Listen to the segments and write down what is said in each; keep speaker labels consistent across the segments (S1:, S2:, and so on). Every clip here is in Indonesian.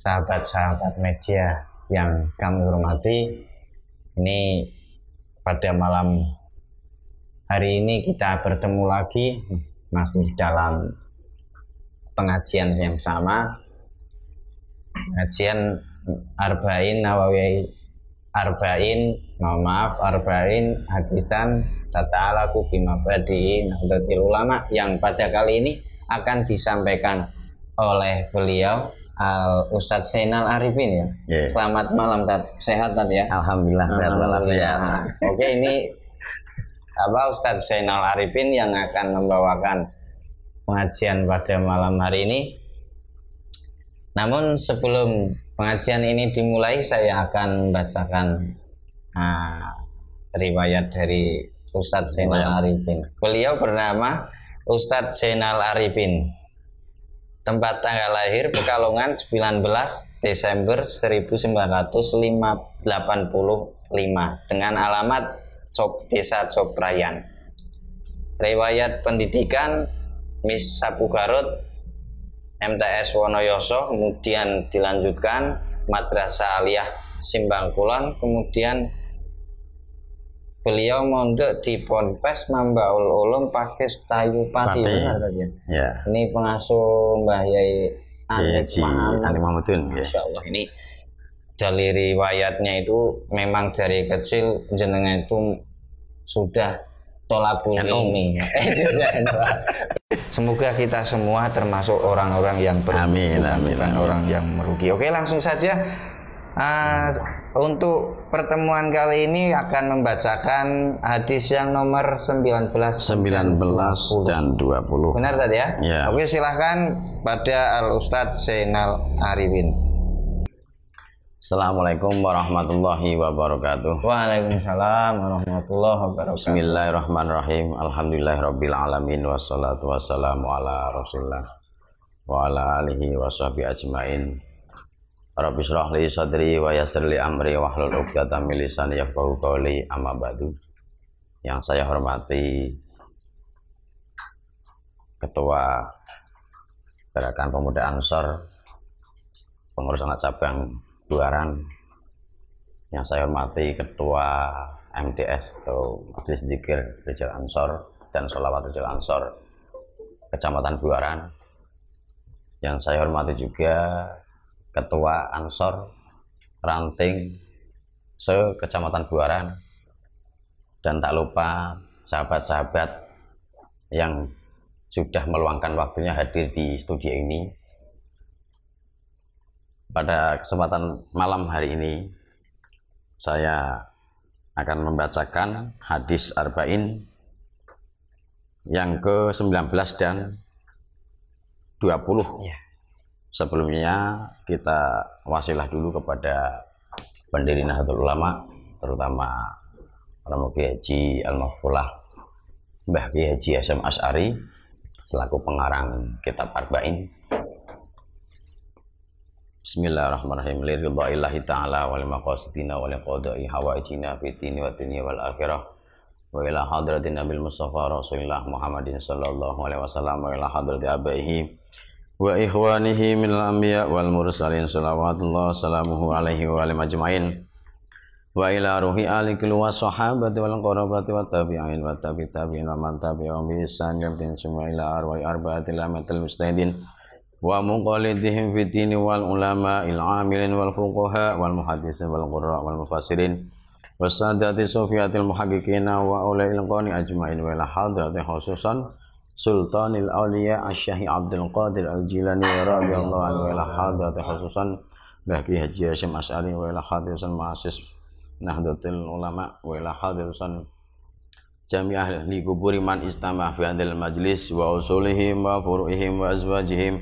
S1: sahabat-sahabat media yang kami hormati. Ini pada malam hari ini kita bertemu lagi masih dalam pengajian yang sama. Pengajian Arba'in Nawawi Arba'in, mohon maaf Arba'in hadisan tata'alaku bima badiin Nahdlatul Ulama yang pada kali ini akan disampaikan oleh beliau Al Ustadz Zainal Arifin ya.
S2: Yeah.
S1: Selamat malam Tat. Sehat Tat ya?
S2: Alhamdulillah sehat
S1: Alhamdulillah.
S2: walafiat.
S1: Oke ini apa Ustadz Zainal Arifin yang akan membawakan pengajian pada malam hari ini. Namun sebelum pengajian ini dimulai saya akan membacakan ah, riwayat dari Ustadz Zainal Arifin. Beliau bernama Ustadz Zainal Arifin. Tempat tanggal lahir Pekalongan 19 Desember 1985 dengan alamat Cop Desa Coprayan. Riwayat pendidikan Miss Sapu Garut MTS Wonoyoso kemudian dilanjutkan Madrasah Aliyah Simbang Kulon kemudian beliau mondok di Ponpes Mambaul Ulum Pakis Tayu Pati benar saja
S2: Ya.
S1: ini pengasuh Mbah Yai Anip
S2: Haji
S1: Muhammad
S2: Muhammadun. Ya.
S1: Masya Allah ini dari riwayatnya itu memang dari kecil jenengan itu sudah tolabul
S2: NU.
S1: ilmi. Semoga kita semua termasuk orang-orang yang
S2: Amin,
S1: bukan-
S2: amin,
S1: bukan
S2: amin.
S1: orang yang merugi. Oke, langsung saja. Ah, untuk pertemuan kali ini akan membacakan hadis yang nomor 19
S2: 19 dan 20.
S1: Benar tadi ya?
S2: Ya.
S1: Oke, silahkan pada Al Ustadz Zainal Arifin.
S2: Assalamualaikum warahmatullahi wabarakatuh.
S1: Waalaikumsalam warahmatullahi wabarakatuh.
S2: Bismillahirrahmanirrahim. Alhamdulillahirabbil alamin wassalatu wassalamu ala Rasulillah wa ala alihi wa sahbihi ajmain. Rabbi shrah li sadri wa yassir li amri wa hlul 'uqdatam min lisani yafqahu qawli. Amma ba'du. Yang saya hormati Ketua Gerakan Pemuda Ansor Pengurus anak cabang Buaran yang saya hormati Ketua MDS atau Majelis Dikir Rijal Ansor dan Solawat Rijal Ansor Kecamatan Buaran yang saya hormati juga Ketua Ansor Ranting se Kecamatan Buaran dan tak lupa sahabat-sahabat yang sudah meluangkan waktunya hadir di studio ini pada kesempatan malam hari ini saya akan membacakan hadis arba'in yang ke-19 dan 20.
S1: Ya.
S2: Sebelumnya kita wasilah dulu kepada pendiri Nahdlatul Ulama terutama Romo Kiai Haji Al-Mahfulah Mbah Kiai Haji As'ari selaku pengarang kitab Arba'in Bismillahirrahmanirrahim. Liridha'illahi ta'ala wa limaqasidina wa liqada'i hawaijina fi dini wa dunya wal akhirah. Wa ila hadratin Nabil Mustafa Rasulullah Muhammadin sallallahu alaihi wasallam wa ila hadrati abaihi wa ikhwanihi min al-anbiya wal mursalin. Salawatullah salamuhu alaihi wa alim ajma'in. Wa ila ruhi ali kulli wa sahabati wal qarabati wa tabi'in wa tabi tabi'in wa man tabi'ahum bi ihsan. Yamtin summa ila arwa'i arba'atil amatil mustahidin. Wa muqallidihim fi dini wal ulama il amilin wal fuqaha wal muhaddisin wal qurra wal mufassirin. Wasadati sufiyatil muhaqqiqina wa ulail qani ajmain wa la hadrati khususan sultanil awliya asy-syekh Abdul Qadir Al-Jilani radhiyallahu anhu wa la hadrati khususan Baki Haji Hasyim Asy'ari wa la hadratin ma'asis Nahdlatul Ulama wa la hadratin jami'ah li kuburi man istamah fi majlis wa usulihim wa furu'ihim wa azwajihim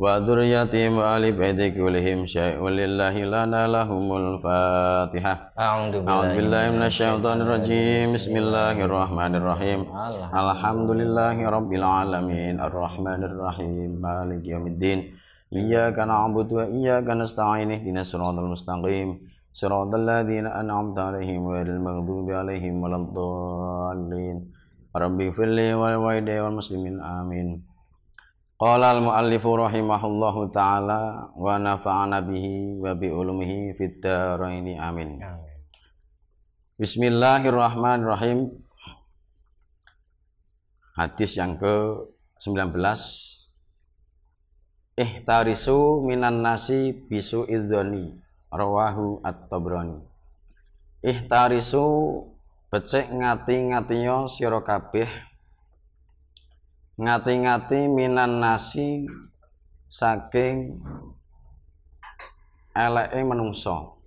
S2: wa dzurriyyatihim wa ali baiti kullihim syai'un lillahi lana lahumul fatihah
S1: A'udzu
S2: billahi minasyaitonir rajim Bismillahirrahmanirrahim Alhamdulillahi rabbil alamin arrahmanir rahim maliki yaumiddin Iyyaka na'budu wa iyyaka nasta'in ihdinas siratal mustaqim siratal ladzina an'amta 'alaihim ghairil maghdubi 'alaihim waladdallin Rabbi firli wal walidayya wal muslimin amin Qala al-muallifu rahimahullahu taala wa nafa'ana bihi wa bi ulumihi fid dharain amin. Bismillahirrahmanirrahim. Hadis yang ke-19 Ihtarisu minan nasi bisu idzoni rawahu at-tabrani Ihtarisu becek ngati-ngatiyo sira kabeh ngati-ngati minan nasi saking eleke menungso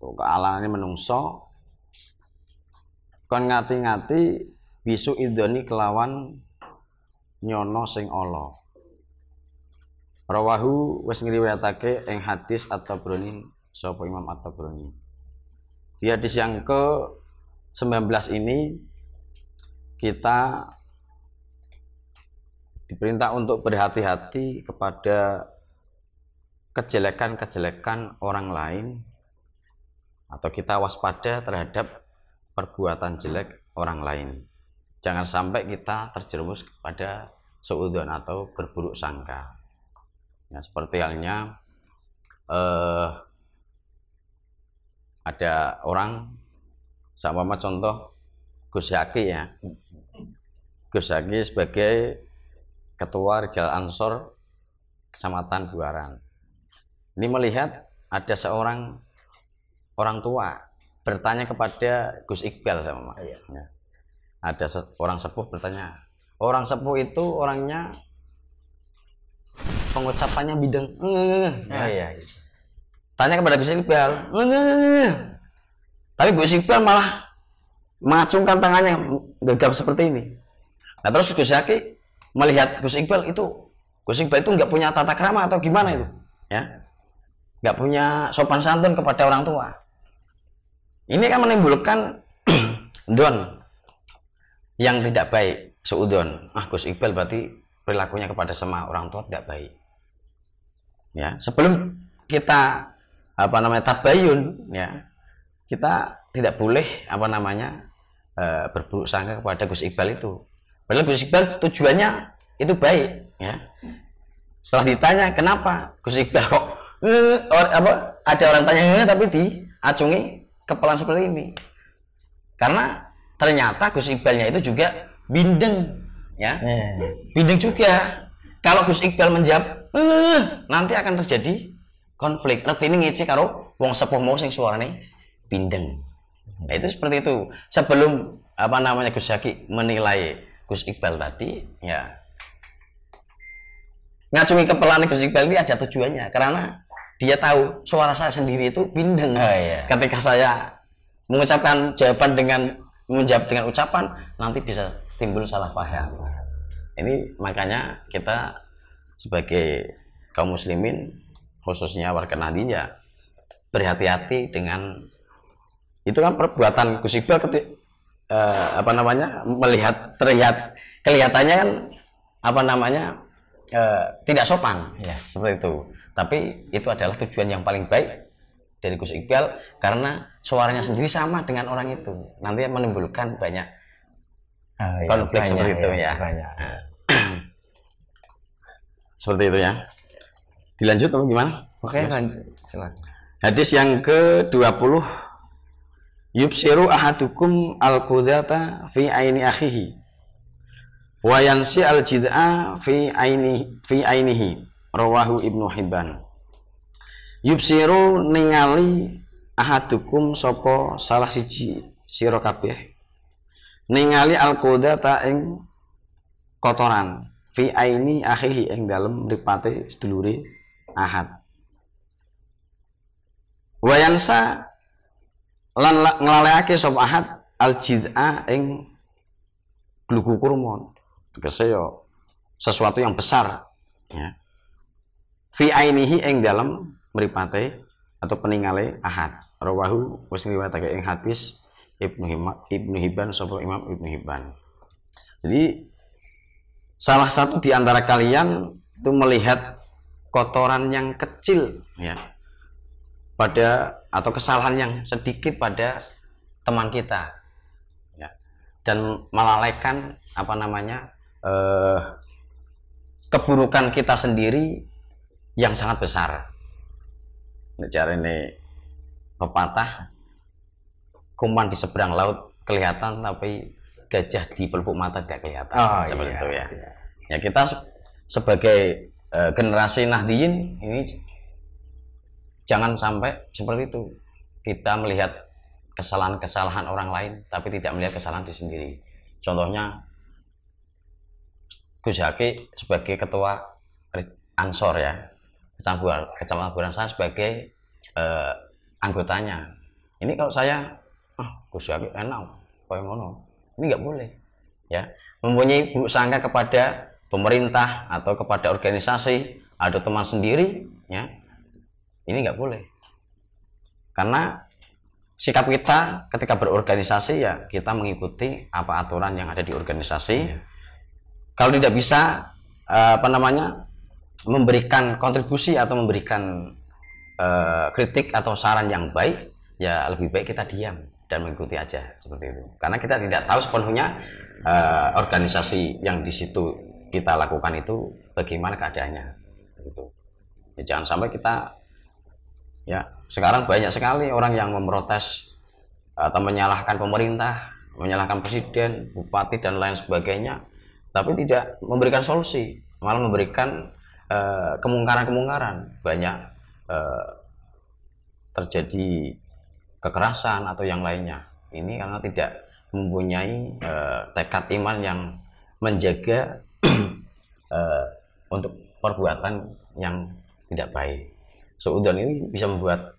S2: kealane menungso kon ngati-ngati bisu idoni kelawan nyono sing Allah Rawahu wis ngriwayatake ing hadis At-Tabrani sapa Imam At-Tabrani. Di hadis yang ke 19 ini kita diperintah untuk berhati-hati kepada kejelekan-kejelekan orang lain atau kita waspada terhadap perbuatan jelek orang lain. Jangan sampai kita terjerumus kepada seudon atau berburuk sangka. Ya, seperti halnya eh, ada orang sama contoh Gus Yaki ya. Gus Yaki sebagai ketua Rijal Ansor Kecamatan Buaran. Ini melihat ada seorang orang tua bertanya kepada Gus Iqbal sama iya. ya. Ada orang sepuh bertanya, orang sepuh itu orangnya pengucapannya bidang
S1: ya. iya, iya.
S2: tanya kepada Gus Iqbal tapi Gus Iqbal malah mengacungkan tangannya gegap seperti ini nah terus Gus Yaki melihat Gus Iqbal itu Gus Iqbal itu nggak punya tata krama atau gimana itu? Ya. Nggak punya sopan santun kepada orang tua. Ini kan menimbulkan don yang tidak baik seudon ah Gus Iqbal berarti perilakunya kepada semua orang tua tidak baik. Ya sebelum kita apa namanya tabayun ya kita tidak boleh apa namanya e, berburuk sangka kepada Gus Iqbal itu padahal Gus Iqbal tujuannya itu baik ya. Setelah ditanya kenapa? Gus Iqbal kok eh, or, apa ada orang tanya eh, tapi diacungi kepala seperti ini. Karena ternyata Gus Iqbalnya itu juga bindeng ya. Hmm. bindeng juga. Kalau Gus Iqbal menjawab uh, nanti akan terjadi konflik. Lebih ini ngece karo wong sepuh mau sing suarane bindeng. Nah, itu seperti itu. Sebelum apa namanya Gus Yaki menilai Gus Iqbal tadi ya. Ngacungi kepala Gus Iqbal ini ada tujuannya karena dia tahu suara saya sendiri itu bindeng oh, iya. ketika saya mengucapkan jawaban dengan menjawab dengan ucapan nanti bisa timbul salah paham. Ini makanya kita sebagai kaum muslimin khususnya warga Nahdien berhati-hati dengan itu kan perbuatan Gus Iqbal eh, apa namanya melihat terlihat kelihatannya kan apa namanya eh, tidak sopan ya seperti itu tapi itu adalah tujuan yang paling baik dari Gus Iqbal karena suaranya sendiri sama dengan orang itu nanti menimbulkan banyak oh, iya, konflik banyak, seperti itu ya, ya. Banyak. Nah. Seperti itu ya. Dilanjut atau gimana?
S1: Oke, lanjut. Silakan.
S2: Hadis yang ke-20 Yubsiru ahadukum al-qudata fi aini akhihi. Wa yansi al-jid'a fi aini fi ainihi. Rawahu Ibnu Hibban. Yubsiru ningali ahadukum sopo salah siji sira kabeh. Ningali al-qudata ing kotoran fi aini akhihi ing dalem mripate sedulure Ahad. Wayansa lan nglalekake sapa Ahad al jiz'a ing gluku kurma. Tegese ya sesuatu yang besar ya. Fi ainihi ing dalem mripate atau peningale Ahad. Rawahu wis ngriwayatake ing hadis Ibnu Hibban Ibnu Hibban sapa Imam Ibnu Hibban. Jadi salah satu di antara kalian itu melihat kotoran yang kecil ya pada atau kesalahan yang sedikit pada teman kita ya dan melalaikan apa namanya eh, keburukan kita sendiri yang sangat besar. Bicara ini pepatah kuman di seberang laut kelihatan tapi gajah di pelupuk mata tidak kelihatan
S1: Oh,
S2: seperti
S1: iya,
S2: itu ya.
S1: iya.
S2: Ya kita se- sebagai eh, generasi Nahdiyin ini jangan sampai seperti itu. Kita melihat kesalahan-kesalahan orang lain tapi tidak melihat kesalahan diri sendiri. Contohnya Gus Haki sebagai ketua Ansor ya, kecamatan kecamatan Buransah sebagai eh, anggotanya. Ini kalau saya, ah Gus Haki enak, kayak ngono. Ini nggak boleh, ya. Mempunyai buruk sangka kepada pemerintah atau kepada organisasi, ada teman sendiri, ya. Ini nggak boleh, karena sikap kita ketika berorganisasi ya kita mengikuti apa aturan yang ada di organisasi. Kalau tidak bisa eh, apa namanya memberikan kontribusi atau memberikan eh, kritik atau saran yang baik, ya lebih baik kita diam dan mengikuti aja seperti itu. Karena kita tidak tahu sepenuhnya eh, organisasi yang di situ kita lakukan itu bagaimana keadaannya. Begitu. Ya, jangan sampai kita ya sekarang banyak sekali orang yang memprotes atau menyalahkan pemerintah, menyalahkan presiden, bupati dan lain sebagainya, tapi tidak memberikan solusi, malah memberikan eh, kemungkaran-kemungkaran. Banyak eh, terjadi kekerasan atau yang lainnya. Ini karena tidak mempunyai eh, tekad iman yang menjaga eh, untuk perbuatan yang tidak baik. Seudon ini bisa membuat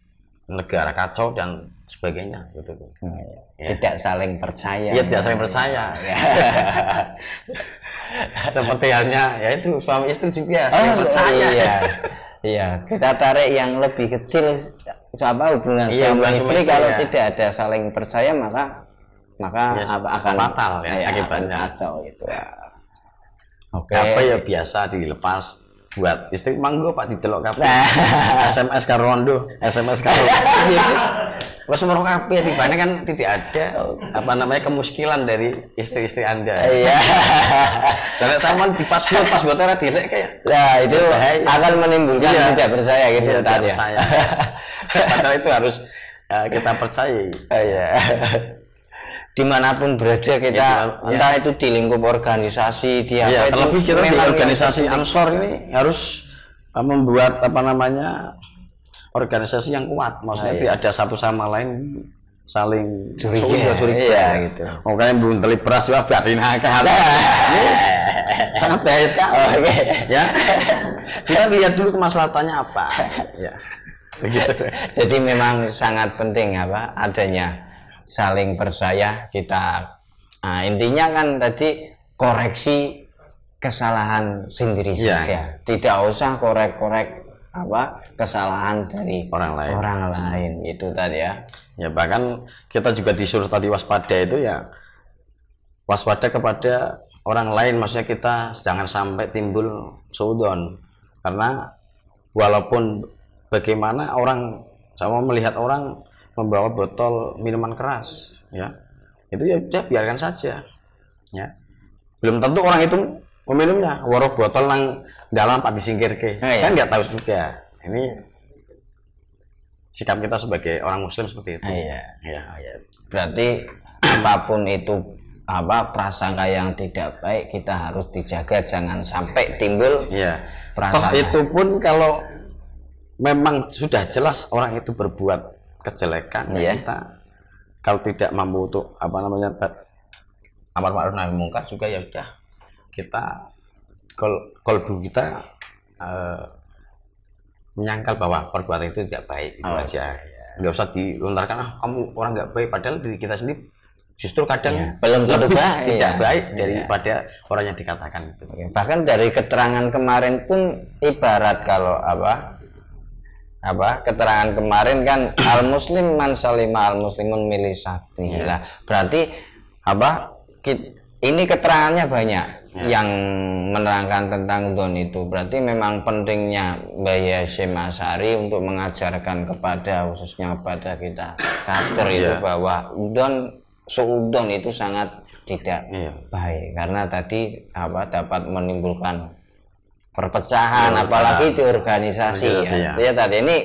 S2: negara kacau dan sebagainya gitu. Ya.
S1: Tidak saling percaya.
S2: Iya tidak saling percaya. Seperti halnya ya itu suami istri juga saling
S1: Oh,
S2: percaya.
S1: Iya. Iya, kita tarik yang lebih kecil apa hubungan
S2: Iya,
S1: suami istri
S2: suami istri,
S1: kalau
S2: ya.
S1: tidak ada saling percaya maka maka
S2: Ya,
S1: apa akan
S2: fatal ya,
S1: iya,
S2: akibatnya.
S1: kacau gitu ya. Oke.
S2: Apa ya biasa dilepas buat istri manggo Pak didelok kabeh.
S1: Nah.
S2: SMS karo rondo, SMS karo Yesus. Wes moro kabeh tibane kan tidak ada apa namanya kemuskilan dari istri-istri Anda.
S1: Iya.
S2: Kalau sama di password password ora dilek kayak
S1: Nah, itu akan menimbulkan
S2: Iya.
S1: tidak percaya gitu
S2: Iya, tidak
S1: ya.
S2: percaya. Padahal itu harus eh, kita percayai.
S1: Oh, iya. Di mana pun berada kita,
S2: Ya, dimana-
S1: entah itu di lingkup organisasi, di apa
S2: Iya,
S1: itu
S2: terlebih kita di organisasi Ansor ini harus uh, membuat apa namanya organisasi yang kuat. Maksudnya
S1: Ah, iya.
S2: tidak ada satu sama lain saling
S1: Curiga.
S2: curiga.
S1: Iya, gitu.
S2: Makanya belum teli beras wah batin akal. Sangat bahaya sekali.
S1: Oke.
S2: Ya. Kita lihat dulu kemaslahatannya apa. ya. Begitu.
S1: Jadi memang sangat penting apa adanya saling percaya kita. Nah, intinya kan tadi koreksi kesalahan sendiri
S2: Iya.
S1: saja. Tidak usah korek-korek apa kesalahan dari
S2: Orang lain.
S1: orang lain itu tadi ya.
S2: Ya bahkan kita juga disuruh tadi waspada itu ya waspada kepada orang lain maksudnya kita jangan sampai timbul sudon karena walaupun bagaimana orang sama melihat orang membawa botol minuman keras ya. Itu ya udah biarkan saja ya. Belum tentu orang itu meminumnya. Waruh botol nang dalam pak disingkir ke
S1: Oh, iya.
S2: kan nggak tahu juga. Ini sikap kita sebagai orang muslim seperti itu.
S1: Iya.
S2: ya.
S1: Berarti apa pun itu apa prasangka yang tidak baik kita harus dijaga. Jangan sampai timbul
S2: Iya. Toh
S1: Perasaan.
S2: itu pun kalau memang sudah jelas orang itu berbuat kejelekan ya
S1: Iya.
S2: kita kalau tidak mampu untuk apa namanya amar ma'ruf nahi mungkar juga ya udah kita kol kolbu kita eh, menyangkal bahwa perbuatan itu tidak baik itu
S1: Oh,
S2: aja nggak usah dilontarkan ah kamu orang nggak baik padahal diri kita sendiri justru kadang
S1: Iya, belum tentu baik,
S2: tidak
S1: iya.
S2: baik
S1: Iya.
S2: daripada orang yang dikatakan itu
S1: bahkan dari keterangan kemarin pun ibarat kalau apa apa? Keterangan kemarin kan al muslim man salima al muslimun milih sakti lah berarti apa ini keterangannya banyak yang menerangkan tentang don itu. Berarti memang pentingnya Mbak Yasim Asari untuk mengajarkan kepada khususnya kepada kita kader itu
S2: Iya.
S1: bahwa don seudon itu sangat tidak
S2: Iya.
S1: baik. Karena tadi apa dapat menimbulkan perpecahan, apalagi di organisasi.
S2: Organisasi,
S1: ya.
S2: ya.
S1: ya tadi ini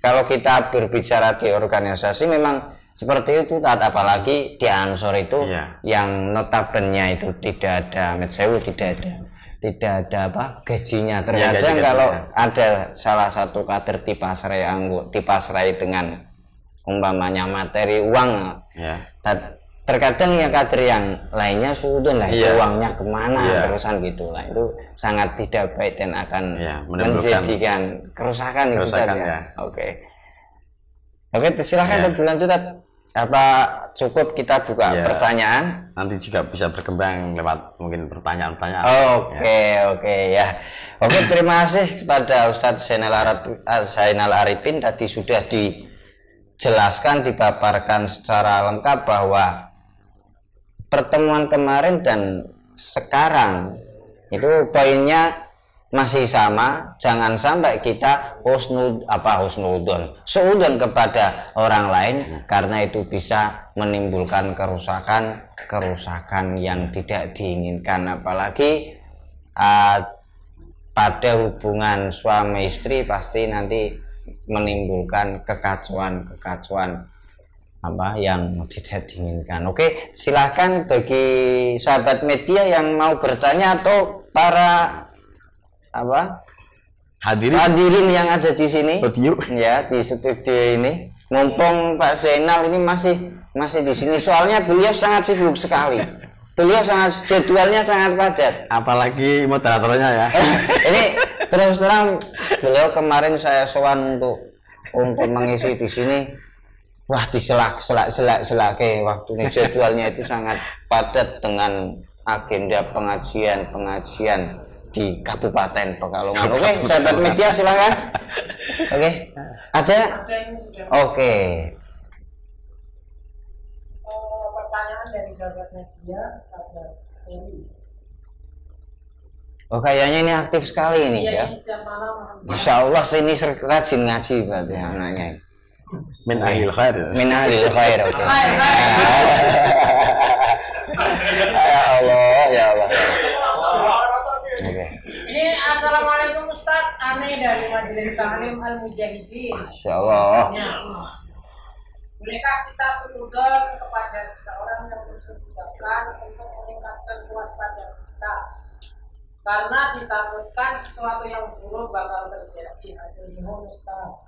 S1: kalau kita berbicara di organisasi memang seperti itu tat apalagi di ansor itu
S2: Iya.
S1: yang notabene itu tidak ada metsewu tidak ada tidak ada apa gajinya ternyata
S2: gaji-gajinya.
S1: kalau ada salah satu kader dipasrai anggo dipasrai dengan umpamanya materi uang
S2: Ya.
S1: Terkadang ya kader yang lainnya sudah lah
S2: Iya.
S1: uangnya ke mana
S2: Iya.
S1: terusan gitu lah itu sangat tidak baik dan akan
S2: Iya, menimbulkan
S1: menjadikan kerusakan,
S2: kerusakan,
S1: tadi ya.
S2: ya.
S1: Oke. Oke, silahkan
S2: Iya.
S1: Tad, dilanjut. Apa cukup kita buka
S2: Iya.
S1: pertanyaan?
S2: Nanti juga bisa berkembang lewat mungkin pertanyaan-pertanyaan.
S1: Oke, oke ya. Oke, terima kasih kepada Ustadz Zainal, Arab, Zainal Arifin tadi sudah dijelaskan, dipaparkan secara lengkap bahwa pertemuan kemarin dan sekarang. Itu poinnya masih sama. Jangan sampai kita husnud apa husnudon seudon kepada orang lain karena itu bisa menimbulkan kerusakan kerusakan yang tidak diinginkan. Apalagi ah, pada hubungan suami istri pasti nanti menimbulkan kekacauan kekacauan apa yang tidak diinginkan. Oke, silahkan bagi sahabat media yang mau bertanya atau para apa
S2: Hadirin.
S1: hadirin yang ada di sini.
S2: Studio.
S1: ya di studio ini. Mumpung Pak Zainal ini masih masih di sini. Soalnya beliau sangat sibuk sekali. Beliau sangat jadwalnya sangat padat.
S2: Apalagi moderatornya ya.
S1: ini terus terang beliau kemarin saya sowan untuk untuk mengisi di sini wah diselak selak selak selak ke waktu ini jadwalnya itu sangat padat dengan agenda pengajian pengajian di Kabupaten Pekalongan. Oke, sahabat media silakan. Oke, ada? Oke,
S3: Eh, pertanyaan dari sahabat media, sahabat Heli.
S1: oh kayaknya ini aktif sekali ini
S3: Iya,
S1: ya.
S3: malam
S1: Insya Allah ini rajin ngaji berarti anaknya.
S2: Min ahil khair.
S1: Min ahlil khair, oke.
S3: Hai.
S1: ya Allah, ya Allah. Oke.
S3: Ini Assalamualaikum Ustaz, aneh dari Majelis Taklim Al Mujahidin.
S1: Masya Allah.
S3: Ya. Bolehkah kita sudut kepada seseorang yang mencurigakan untuk meningkatkan kewaspadaan kita? Karena ditakutkan sesuatu yang buruk bakal terjadi. Aduh, Ustaz.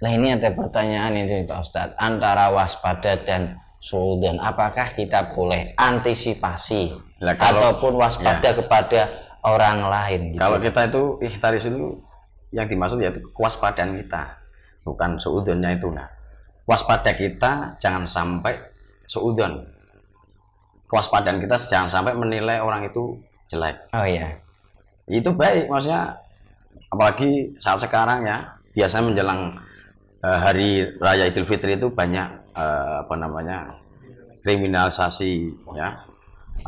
S1: Nah ini ada pertanyaan ini Pak Ustadz antara waspada dan suudan. Apakah kita boleh antisipasi
S2: Lah, kalau-
S1: ataupun waspada kepada orang lain? Gitu?
S2: Kalau kita itu ikhtaris itu yang dimaksud yaitu kewaspadaan kita, bukan seudonnya itu. Nah, waspada kita jangan sampai seudon. Kewaspadaan kita jangan sampai menilai orang itu jelek.
S1: Oh iya.
S2: Itu baik, maksudnya apalagi saat sekarang ya biasanya menjelang eh, hari raya Idul Fitri itu banyak eh, apa namanya kriminalisasi ya.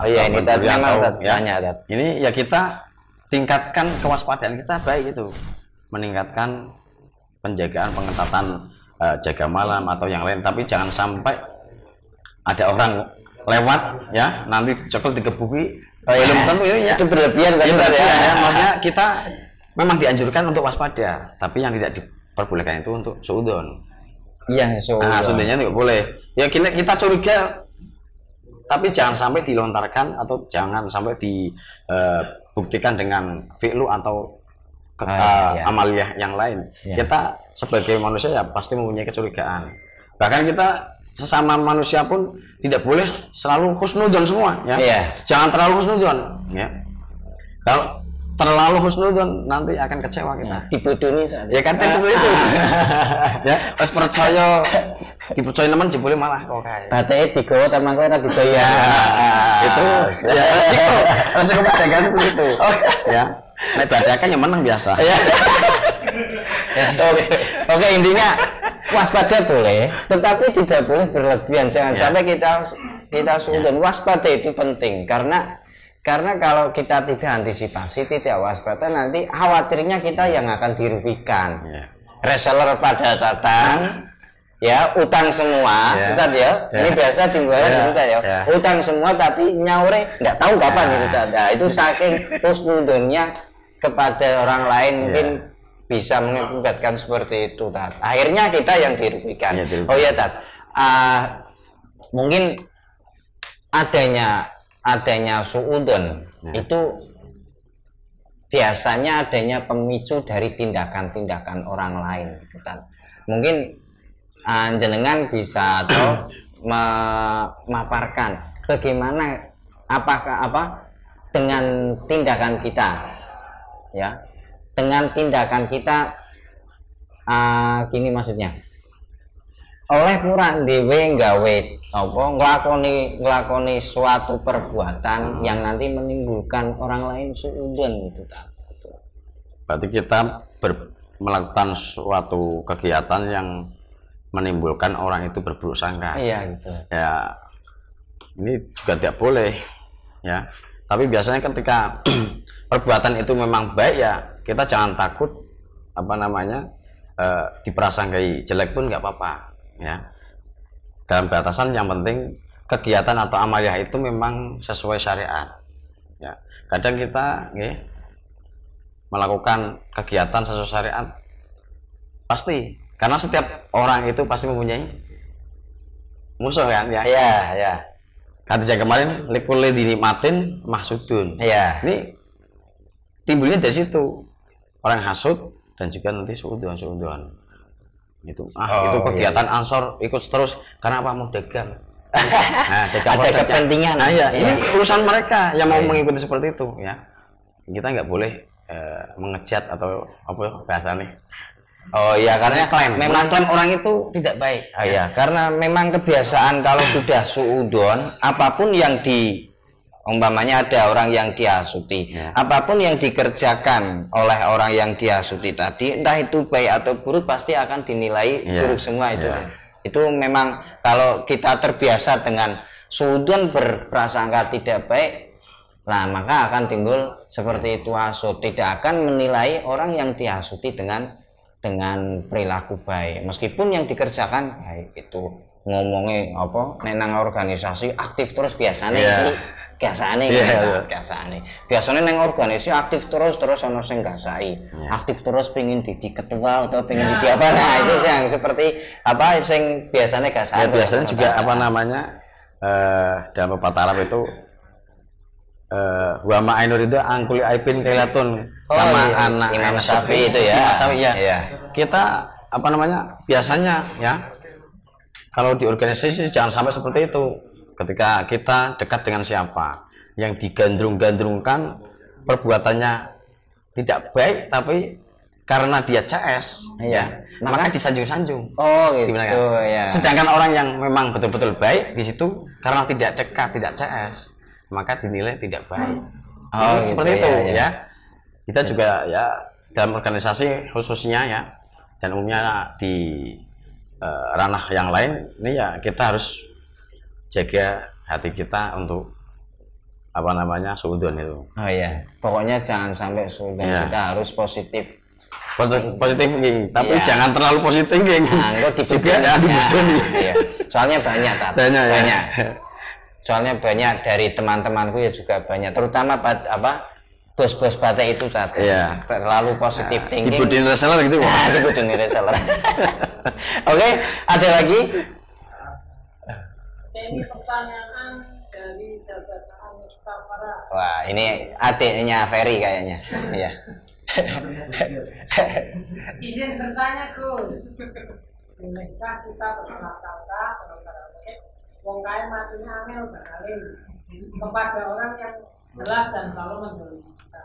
S1: Oh iya ini tadi memang
S2: ya.
S1: tanya Tad.
S2: Ini ya kita tingkatkan kewaspadaan kita baik itu, meningkatkan penjagaan pengetatan eh, jaga malam atau yang lain. Tapi jangan sampai ada orang lewat ya nanti cokol digebuki.
S1: Oh, iya.
S2: belum tentu ini ya.
S1: Itu berlebihan
S2: Iya,
S1: Tad,
S2: berarti
S1: ya.
S2: ya, maksudnya kita memang dianjurkan untuk waspada, tapi yang tidak diperbolehkan itu untuk suudon.
S1: Iya, suudan.
S2: Nah, suudonnya tidak boleh. Ya kita, kita curiga, tapi jangan sampai dilontarkan atau jangan sampai dibuktikan dengan fi'lu atau ke,
S1: Ah,
S2: eh,
S1: iya.
S2: amaliyah yang lain.
S1: Iya.
S2: Kita sebagai manusia ya pasti mempunyai kecurigaan. Bahkan kita sesama manusia pun tidak boleh selalu husnudon semua ya.
S1: Iya.
S2: Jangan terlalu husnudon ya. Kalau terlalu husnudon nanti akan kecewa kita.
S1: Dibodoni Tad.
S2: Ya kan kan seperti itu. ya, pas percaya dipercaya teman jebule malah kok kayak.
S1: Bateke digawa teman kowe ora dibayar.
S2: itu ya resiko resiko perdagangan seperti itu ya nek perdagangan yang menang biasa
S1: Ya. Oke, oke intinya waspada boleh, tetapi tidak boleh berlebihan. Jangan
S2: Ya.
S1: sampai kita kita sudah waspada itu penting karena karena kalau kita tidak antisipasi, tidak waspada nanti khawatirnya kita yang akan dirugikan.
S2: Ya.
S1: Reseller pada datang, ya utang semua. Ustaz ya.
S2: Ya.
S1: Ini biasa dimulai
S2: Ya.
S1: gitu ya.
S2: Ya.
S1: Utang semua tapi nyaure nggak tahu kapan itu Ustaz. Nah, itu saking husnudonnya kepada orang lain
S2: Iya.
S1: mungkin bisa mengakibatkan seperti itu Tat. akhirnya kita yang dirugikan
S2: Iya, dirugikan.
S1: oh ya Tat Ah, mungkin adanya adanya suudon
S2: Ya.
S1: itu biasanya adanya pemicu dari tindakan-tindakan orang lain. Gitu, mungkin ah, jenengan bisa atau memaparkan bagaimana apakah apa dengan tindakan kita ya. Dengan tindakan kita ah, gini maksudnya oleh kurang dewe nggawe apa nglakoni nglakoni suatu perbuatan yang nanti menimbulkan orang lain suudon gitu ta.
S2: Berarti kita ber- melakukan suatu kegiatan yang menimbulkan orang itu berburuk sangka.
S1: Iya gitu.
S2: Ya, ini juga tidak boleh, ya. Tapi biasanya ketika perbuatan itu memang baik ya, kita jangan takut apa namanya eh, diprasangkai jelek pun nggak apa-apa, ya. Dalam batasan yang penting kegiatan atau amaliyah itu memang sesuai syariat. Ya, kadang kita, nggih, melakukan kegiatan sesuai syariat pasti karena setiap orang itu pasti mempunyai musuh kan ya
S1: Iya, ya.
S2: kata saya kemarin likule dinikmatin mahsudun
S1: Iya.
S2: ini timbulnya dari situ orang hasud dan juga nanti suudon suudon itu. Ah
S1: Oh,
S2: itu
S1: iya,
S2: kegiatan ansor ikut terus. Karena apa? Mau dagang. Nah, dagang
S1: Ada kepentingan.
S2: nah iya,
S1: Iya.
S2: ini urusan mereka yang mau
S1: Iya.
S2: mengikuti seperti itu ya. Kita nggak boleh eh, mengejat atau apa bahasanya?
S1: Oh iya karena
S2: klaim
S1: memang
S2: klaim orang itu tidak baik
S1: Ah, iya, karena memang kebiasaan kalau sudah suudon, apa pun yang di umpamanya ada orang yang diasuti,
S2: Ya.
S1: apa pun yang dikerjakan oleh orang yang diasuti tadi, entah itu baik atau buruk pasti akan dinilai
S2: Ya.
S1: buruk semua itu.
S2: Ya.
S1: Itu memang kalau kita terbiasa dengan suudon berprasangka tidak baik, Nah, maka akan timbul seperti itu hasut. Tidak akan menilai orang yang dihasuti dengan dengan perilaku baik. Meskipun yang dikerjakan baik itu ngomongnya apa nek nang organisasi aktif terus biasanya iki gasane
S2: Iya,
S1: gitu,
S2: iya.
S1: gasane. Biasanya neng organisasi aktif terus terus ono sing gasai.
S2: Iya.
S1: Aktif terus pengen jadi ketua atau pengen jadi apa nah itu sih yang seperti apa sing biasanya
S2: ya
S1: gasane.
S2: biasanya juga apa namanya eh dalam pepatah Arab itu eh wa ma'ainur itu angkuli aibin kailatun
S1: Oh,
S2: sama
S1: iya.
S2: anak
S1: Imam Syafi'i itu ya.
S2: Imam Syafi'i, ya.
S1: Iya.
S2: kita apa namanya biasanya ya kalau di organisasi jangan sampai seperti itu ketika kita dekat dengan siapa yang digandrung-gandrungkan perbuatannya tidak baik tapi karena dia CS
S1: Iya.
S2: ya maka disanjung-sanjung
S1: Oh gitu ya.
S2: Sedangkan orang yang memang betul-betul baik di situ karena tidak dekat, tidak CS, maka dinilai tidak baik.
S1: Oh,
S2: Jadi
S1: gitu,
S2: seperti
S1: ya,
S2: itu
S1: ya.
S2: ya. Kita juga ya dalam organisasi khususnya ya dan umumnya di eh, ranah yang lain ini ya kita harus jaga hati kita untuk apa namanya suudon itu.
S1: Oh iya, pokoknya jangan sampai sudah
S2: Iya.
S1: kita harus positif.
S2: Positif, positif thinking, tapi
S1: Iya.
S2: jangan terlalu positif thinking.
S1: Nah,
S2: juga ya.
S1: Iya. Soalnya banyak, Tat.
S2: Banyak, ya.
S1: Banyak. Soalnya banyak dari teman-temanku ya juga banyak, terutama pad- apa bos-bos batik itu Tat.
S2: Iya.
S1: Terlalu positif thinking.
S2: Ibu di reseller gitu.
S1: Nah, dibujoni reseller. Oke, ada lagi?
S3: Ini pertanyaan dari sahabat Mustafara.
S1: Wah, ini adiknya Ferry kayaknya. Iya.
S3: Izin bertanya Gus. Bolehkah kita berprasangka karaoke wong kaya matinya angel beralih kepada orang yang jelas dan selalu mendolimi kita.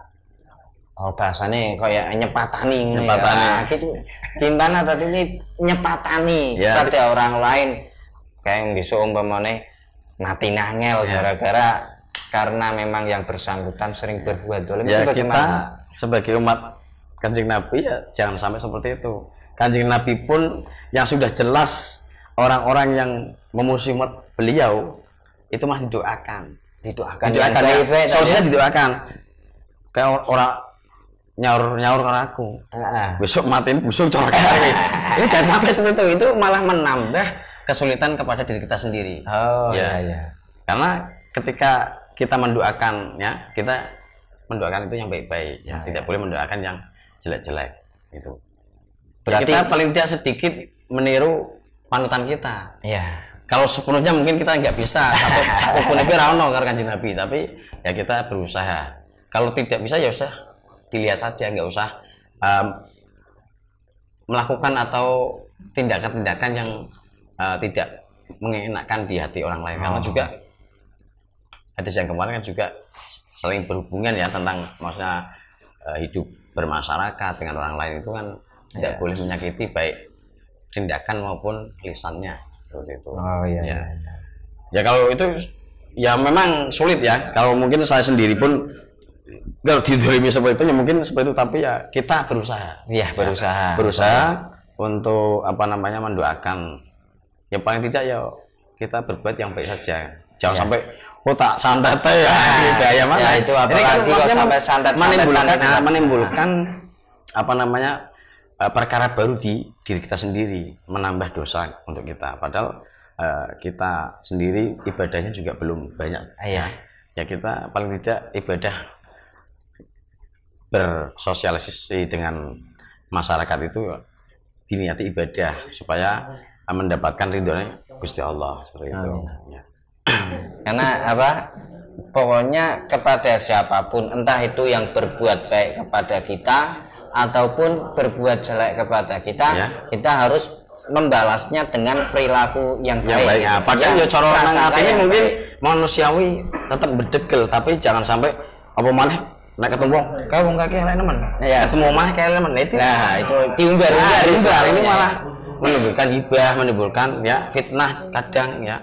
S1: Oh bahasanya kayak nyepatani ini
S2: Nyepatani.
S1: ya. gitu. Gimana tadi ini nyepatani
S2: Ya.
S1: pada orang lain kayak yang bisa umpamane mati nangel
S2: Ya.
S1: gara-gara karena memang yang bersangkutan sering berbuat dolim.
S2: Ya kita sebagai umat kanjeng Nabi ya jangan sampai seperti itu. Kanjeng Nabi pun yang sudah jelas orang-orang yang memusuhi umat beliau itu masih didoakan.
S1: Didoakan
S2: didoakan ya.
S1: tadi
S2: solusinya
S1: ya.
S2: didoakan. Kayak or- orang nyaur nyaur ke aku.
S1: Ah.
S2: besok matiin busuk corak ini jangan sampai seperti itu. Itu malah menambah kesulitan kepada diri kita sendiri
S1: Oh
S2: Ya.
S1: iya iya.
S2: karena ketika kita mendoakan ya kita mendoakan itu yang baik-baik ya,
S1: Ya,
S2: tidak
S1: ya.
S2: boleh mendoakan yang jelek-jelek itu
S1: Berarti-
S2: kita paling tidak sedikit meniru panutan kita
S1: ya
S2: kalau sepenuhnya mungkin kita nggak bisa satu satu pun itu rano karo kanjeng nabi tapi ya kita berusaha kalau tidak bisa ya usah dilihat saja nggak usah em, melakukan atau tindakan-tindakan yang eh, tidak mengenakan di hati orang lain karena
S1: Oh.
S2: juga hadis yang kemarin kan juga saling berhubungan ya tentang maksudnya eh, hidup bermasyarakat dengan orang lain itu kan tidak
S1: Ya.
S2: boleh menyakiti baik tindakan maupun lisannya seperti itu.
S1: oh iya
S2: Ya.
S1: iya.
S2: Ya kalau itu ya memang sulit ya. Kalau mungkin saya sendiri pun kalau didolimi seperti itu ya mungkin seperti itu tapi ya kita berusaha.
S1: Iya, berusaha.
S2: Berusaha untuk apa namanya mendoakan. Yang paling tidak ya kita berbuat yang baik saja. Jangan
S1: Ya.
S2: sampai oh tak santet ya. Gaya mana?
S1: ya, itu apalagi
S2: kan
S1: kalau sampai santet-santetan
S2: menimbulkan, nah, menimbulkan apa namanya eh, perkara baru di diri kita sendiri, menambah dosa untuk kita. Padahal eh, kita sendiri ibadahnya juga belum banyak.
S1: Iya.
S2: Ya kita paling tidak ibadah bersosialisasi dengan masyarakat itu diniati ibadah supaya mendapatkan ridhonya Gusti Allah seperti itu. Ya.
S1: karena apa pokoknya kepada siapa pun entah itu yang berbuat baik kepada kita ataupun berbuat jelek kepada kita
S2: Ya.
S1: kita harus membalasnya dengan perilaku yang
S2: yang
S1: baik
S2: baik. Nah, padahal
S1: Ya,
S2: ya cara
S1: yang
S2: mungkin
S1: baik.
S2: manusiawi tetap bedegel tapi jangan sampai apa maneh nek ketemu wong kae wong kaki nemen.
S1: Iya.
S2: Ketemu omah kae nemen. Nah, itu
S1: nah itu diumbar-umbar
S2: Nah, ini malah menimbulkan hibah, menimbulkan ya fitnah kadang ya.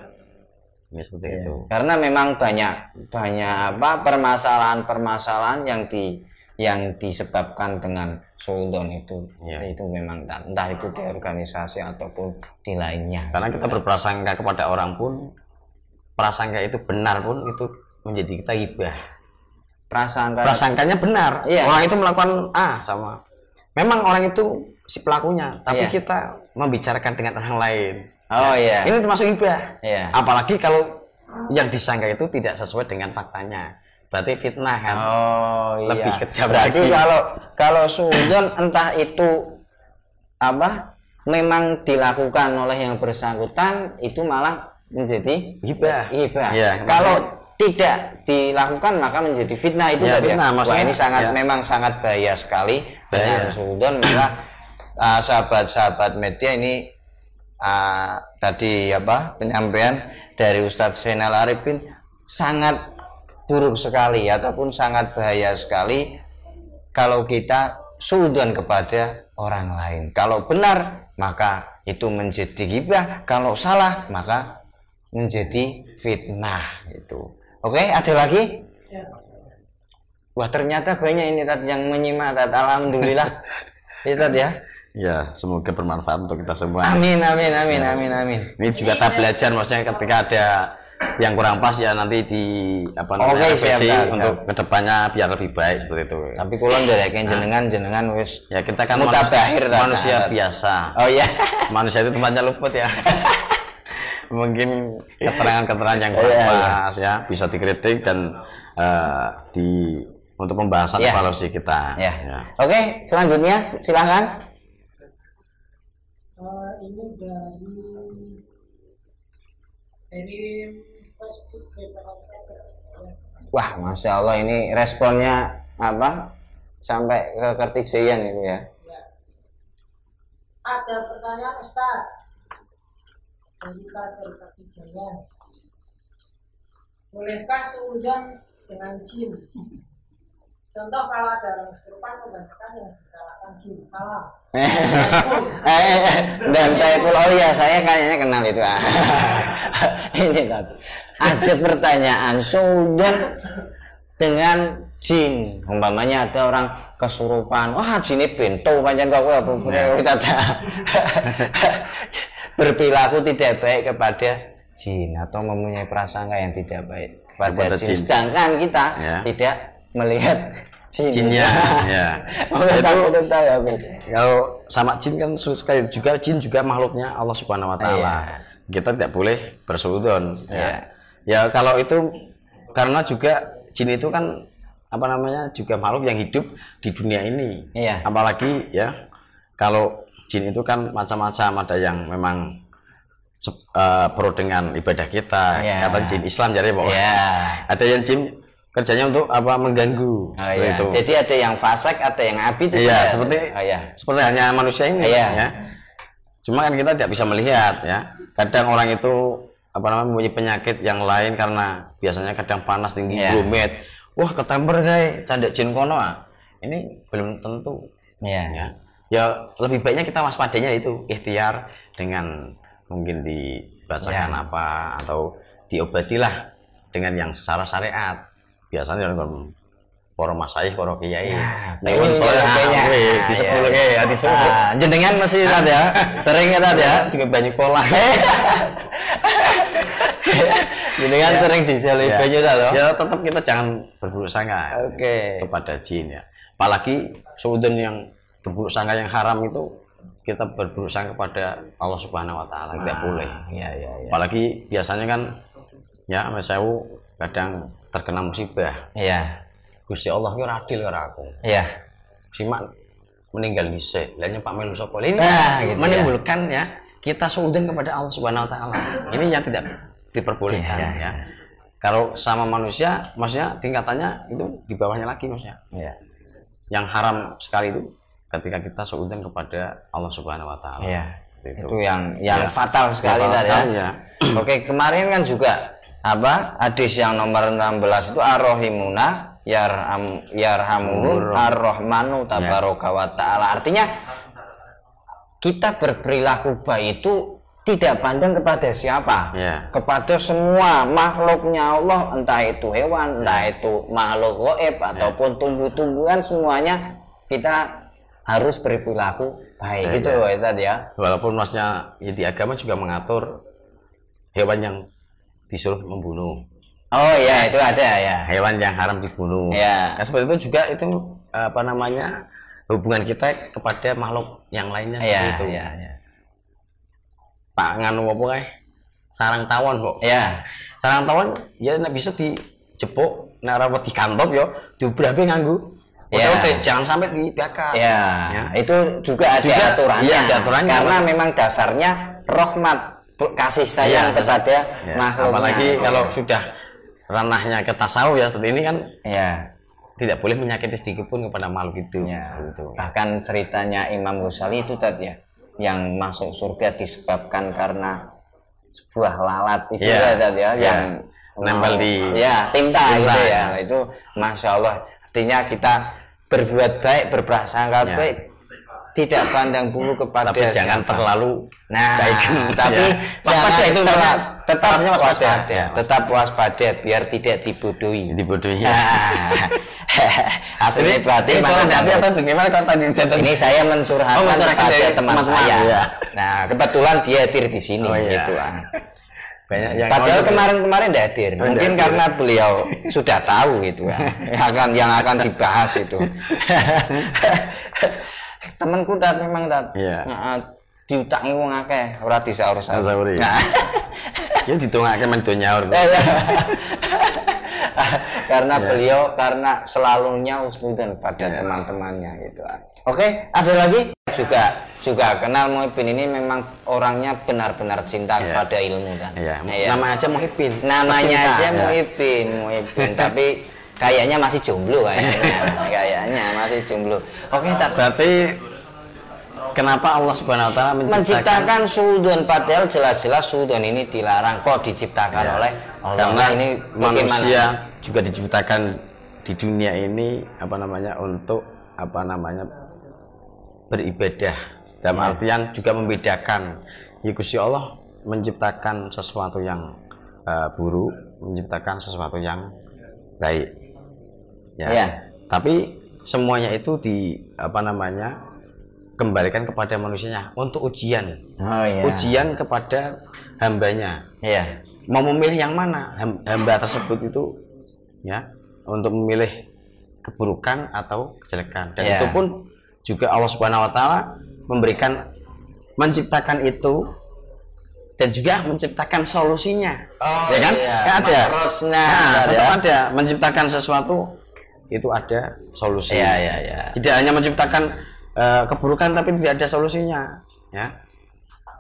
S2: Ya seperti
S1: Iya.
S2: itu.
S1: karena memang banyak banyak apa permasalahan-permasalahan yang di yang disebabkan dengan sultan itu
S2: Iya.
S1: itu memang entah itu di organisasi ataupun di lainnya
S2: Karena kita berprasangka kepada orang pun prasangka itu benar pun itu menjadi kita hibah.
S1: prasangka
S2: Prasangkanya benar.
S1: Iya.
S2: Orang itu melakukan A sama. Memang orang itu si pelakunya, tapi
S1: Iya.
S2: kita membicarakan dengan orang lain.
S1: oh iya
S2: Ini termasuk hibah.
S1: Iya.
S2: Apalagi kalau yang disangka itu tidak sesuai dengan faktanya. Berarti fitnah kan.
S1: Oh iya.
S2: Lebih kejam
S1: Berarti
S2: lagi.
S1: kalau kalau suzon entah itu apa memang dilakukan oleh yang bersangkutan itu malah menjadi
S2: Hibah.
S1: hibah.
S2: Iya,
S1: kalau tidak dilakukan maka menjadi fitnah itu
S2: Ya,
S1: tadi
S2: fitnah,
S1: Wah
S2: maksudnya,
S1: ini sangat
S2: ya.
S1: memang sangat bahaya sekali dengan
S2: Bahaya.
S1: suzon maka uh, sahabat-sahabat media ini uh, tadi apa penyampaian dari Ustadz Zainal Arifin sangat buruk sekali ataupun sangat bahaya sekali kalau kita suudon kepada orang lain. Kalau benar maka itu menjadi gibah, kalau salah maka menjadi fitnah itu. Oke, ada lagi? Wah ternyata banyak ini Tat yang menyimak Tat. Alhamdulillah. Ya Tat ya.
S2: Ya, semoga bermanfaat untuk kita semua.
S1: Amin amin amin amin amin.
S2: Ini juga kita belajar maksudnya ketika ada yang kurang pas ya nanti di apa namanya
S1: Oke, siap, Kak.
S2: untuk ke depannya biar lebih baik seperti itu.
S1: Tapi kulon ndereken jenengan jenengan wis
S2: Ya kita kan
S1: Mutabahir,
S2: manusia, manusia biasa.
S1: Oh iya.
S2: manusia itu tempatnya luput ya. Mungkin keterangan-keterangan yang kurang
S1: Iya, iya.
S2: pas ya bisa dikritik dan eh, di untuk pembahasan
S1: Iya.
S2: evaluasi kita.
S1: Ya. Oke, selanjutnya silahkan.
S3: Dari dari Facebook.
S1: Wah, masya Allah ini responnya apa? Sampai ke kertiksian itu ya.
S3: Ya. Ada pertanyaan Ustaz. Dari Kader Kapijayan. Bolehkah seudon dengan jin? Contoh kalau ada orang kesurupan kebanyakan yang disalahkan jin. Salah.
S1: eh, dan saya pulau ya, saya kayaknya kenal itu. ah. ini Tat. Ada pertanyaan sudah dengan jin. Umpamanya ada orang kesurupan. Wah, jinnya bento panjang kau apa kita berperilaku tidak baik kepada jin atau mempunyai prasangka yang tidak baik kepada
S2: Kepada
S1: jin.
S2: jin.
S1: Sedangkan kita
S2: Ya.
S1: tidak melihat jin.
S2: Jinnya, ya.
S1: Oh, tahu, tahu, tahu, aku.
S2: Kalau sama jin kan sulit sekali juga jin juga makhluknya Allah Subhanahu wa taala.
S1: Iya.
S2: Kita tidak boleh bersudon
S1: Iya.
S2: ya. Ya kalau itu karena juga jin itu kan apa namanya juga makhluk yang hidup di dunia ini.
S1: Iya.
S2: Apalagi ya kalau jin itu kan macam-macam ada yang memang eh, pro dengan ibadah kita
S1: Iya.
S2: kata jin Islam jadi Pak.
S1: Iya.
S2: ada yang jin kerjanya untuk apa mengganggu
S1: Oh, iya.
S2: itu
S1: Jadi ada yang fasik, ada yang abid. itu
S2: Iya,
S1: ya?
S2: seperti-
S1: Oh, iya.
S2: seperti hanya manusia ini
S1: Iya.
S2: ya cuma kan kita tidak bisa melihat ya kadang orang itu apa namanya mempunyai penyakit yang lain karena biasanya kadang panas tinggi
S1: Iya.
S2: gomet wah ketemper guys candak jin kono ah. ini belum tentu
S1: Iya.
S2: ya ya lebih baiknya kita waspadanya itu ikhtiar dengan mungkin dibacakan
S1: Ya.
S2: apa atau diobatilah dengan yang secara syariat biasanya dengan para masaih para kiai
S1: Ya,
S2: tolong,
S1: kayaknya. Ah,
S2: di
S1: iya.
S2: sepuluh hati
S1: Ah, jenengan mesti tadi ya. Sering ya tadi ya.
S2: juga banyak pola
S1: Jenengan sering dijalui
S2: ya.
S1: banyak loh.
S2: ya tetap kita jangan berburuk sangka
S1: Oke.
S2: kepada jin ya apalagi seudon yang berburuk sangka yang haram itu kita berburuk sangka kepada Allah Subhanahu Wa Taala tidak boleh
S1: Iya, iya, iya.
S2: apalagi biasanya kan ya Sewu kadang terkena musibah
S1: Iya.
S2: Gusti Allah ki ora adil karo aku
S1: Iya.
S2: simak meninggal bisa lah nyepak melu sapa ini
S1: Nah, gitu
S2: menimbulkan ya. kita seudon kepada Allah Subhanahu wa taala ini yang tidak diperbolehkan
S1: Iya,
S2: ya kalau sama manusia maksudnya tingkatannya itu di bawahnya lagi maksudnya
S1: Iya.
S2: yang haram sekali itu ketika kita seudon kepada Allah Subhanahu wa taala
S1: Iya.
S2: Itu.
S1: Itu yang yang
S2: Ya.
S1: fatal sekali tadi ya.
S2: ya.
S1: Oke, kemarin kan juga apa? Hadis yang nomor 16 itu ar-rahimuna yarham yarhamuhum ar-rahmanu tabaraka wa taala. Artinya kita berperilaku baik itu tidak pandang kepada siapa.
S2: Ya.
S1: Kepada semua makhluknya Allah, entah itu hewan, entah itu makhluk goib ataupun tumbuh-tumbuhan semuanya kita harus berperilaku baik
S2: Ya,
S1: gitu
S2: ya.
S1: ya tadi ya.
S2: walaupun maksudnya ya, di agama juga mengatur hewan yang disuruh membunuh
S1: Oh iya itu ada ya.
S2: hewan yang haram dibunuh.
S1: Ya.
S2: Nah, seperti itu juga itu apa namanya hubungan kita kepada makhluk yang lainnya seperti
S1: Iya,
S2: itu.
S1: iya, iya.
S2: Pak nganu apa kae? Sarang tawon kok.
S1: Ya.
S2: Sarang tawon ya nek bisa dijepuk nek ora wedi kantop yo diobrabe nganggo
S1: Ya.
S2: otot jangan sampai dibakar.
S1: Ya,
S2: Ya.
S1: itu juga ada
S2: Juga,
S1: aturannya.
S2: iya, ada aturannya.
S1: Karena memang dasarnya rahmat kasih sayang
S2: Iya,
S1: kepada
S2: Ya,
S1: makhluknya.
S2: Apalagi kalau sudah ranahnya ke tasawuf ya seperti ini kan
S1: ya,
S2: tidak boleh menyakiti sedikit pun kepada makhluk itu.
S1: ya.
S2: Gitu.
S1: Bahkan ceritanya Imam Ghazali itu tadi ya, yang masuk surga disebabkan karena sebuah lalat itu
S2: Iya,
S1: ya tadi ya,
S2: iya.
S1: yang
S2: Nempel di-
S1: ya tinta,
S2: tinta,
S1: gitu ya.
S2: ya.
S1: Itu masya Allah. Artinya kita berbuat baik, berprasangka
S2: Ya.
S1: baik, tidak pandang bulu kepada
S2: Tapi jangan
S1: siapa.
S2: terlalu
S1: Nah,
S2: baik.
S1: tapi
S2: Ya.
S1: jangan
S2: itu
S1: terla- tetap
S2: waspada.
S1: waspada,
S2: Ya.
S1: tetap waspada biar tidak dibodohi.
S2: dibodohi.
S1: Hasilnya berarti
S2: ini
S1: mana
S2: soal hati
S1: dapat?
S2: atau tadi tadi
S1: Ini saya mencurhatkan
S2: Oh,
S1: kepada teman saya.
S2: ya.
S1: Nah, kebetulan dia hadir di sini
S2: Oh, iya.
S1: gitu ah.
S2: banyak yang
S1: Padahal kemarin-kemarin tidak hadir.
S2: Oh,
S1: Mungkin
S2: tidak
S1: karena beliau sudah tahu gitu kan. yang akan yang akan dibahas itu. Temanku dat memang dat.
S2: Iya.
S1: Nah, diutangi wong akeh ora.
S2: Disaur, iya.
S1: Nah.
S2: ya ditungake men do nyaur.
S1: karena
S2: Iya.
S1: beliau karena selalunya husnudan pada teman-temannya gitu. Oke, ada lagi juga juga kenal Muhibin ini memang orangnya benar-benar cinta
S2: Iya.
S1: kepada ilmu kan.
S2: Iya,
S1: Iya.
S2: nama aja Muhibin.
S1: Namanya
S2: Pecinta,
S1: aja
S2: ya.
S1: Muhibin, Muhibin tapi kayaknya masih jomblo kayaknya. kayaknya masih jomblo. Oke, tak
S2: Berarti kenapa Allah Subhanahu wa taala menciptakan
S1: menciptakan sudon padahal jelas-jelas sudon ini dilarang kok diciptakan
S2: Ya.
S1: oleh Allah
S2: Karena
S1: ini
S2: manusia juga diciptakan di dunia ini apa namanya untuk apa namanya beribadah dalam
S1: Ya.
S2: artian juga membedakan ya Gusti Allah menciptakan sesuatu yang eh, buruk menciptakan sesuatu yang baik ya
S1: Ya.
S2: tapi semuanya itu di apa namanya kembalikan kepada manusianya untuk ujian
S1: Oh iya.
S2: ujian kepada hambanya
S1: Iya.
S2: mau memilih yang mana Ham- hamba tersebut itu ya untuk memilih keburukan atau kejelekan dan
S1: Ya.
S2: itu pun juga Allah Subhanahu wa taala memberikan menciptakan itu dan juga menciptakan solusinya
S1: Oh,
S2: ya kan
S1: iya.
S2: Kan ada Nah,
S1: ada.
S2: tetap ada menciptakan sesuatu itu ada solusi.
S1: Iya, iya, iya.
S2: Tidak hanya menciptakan eh, keburukan tapi tidak ada solusinya, ya.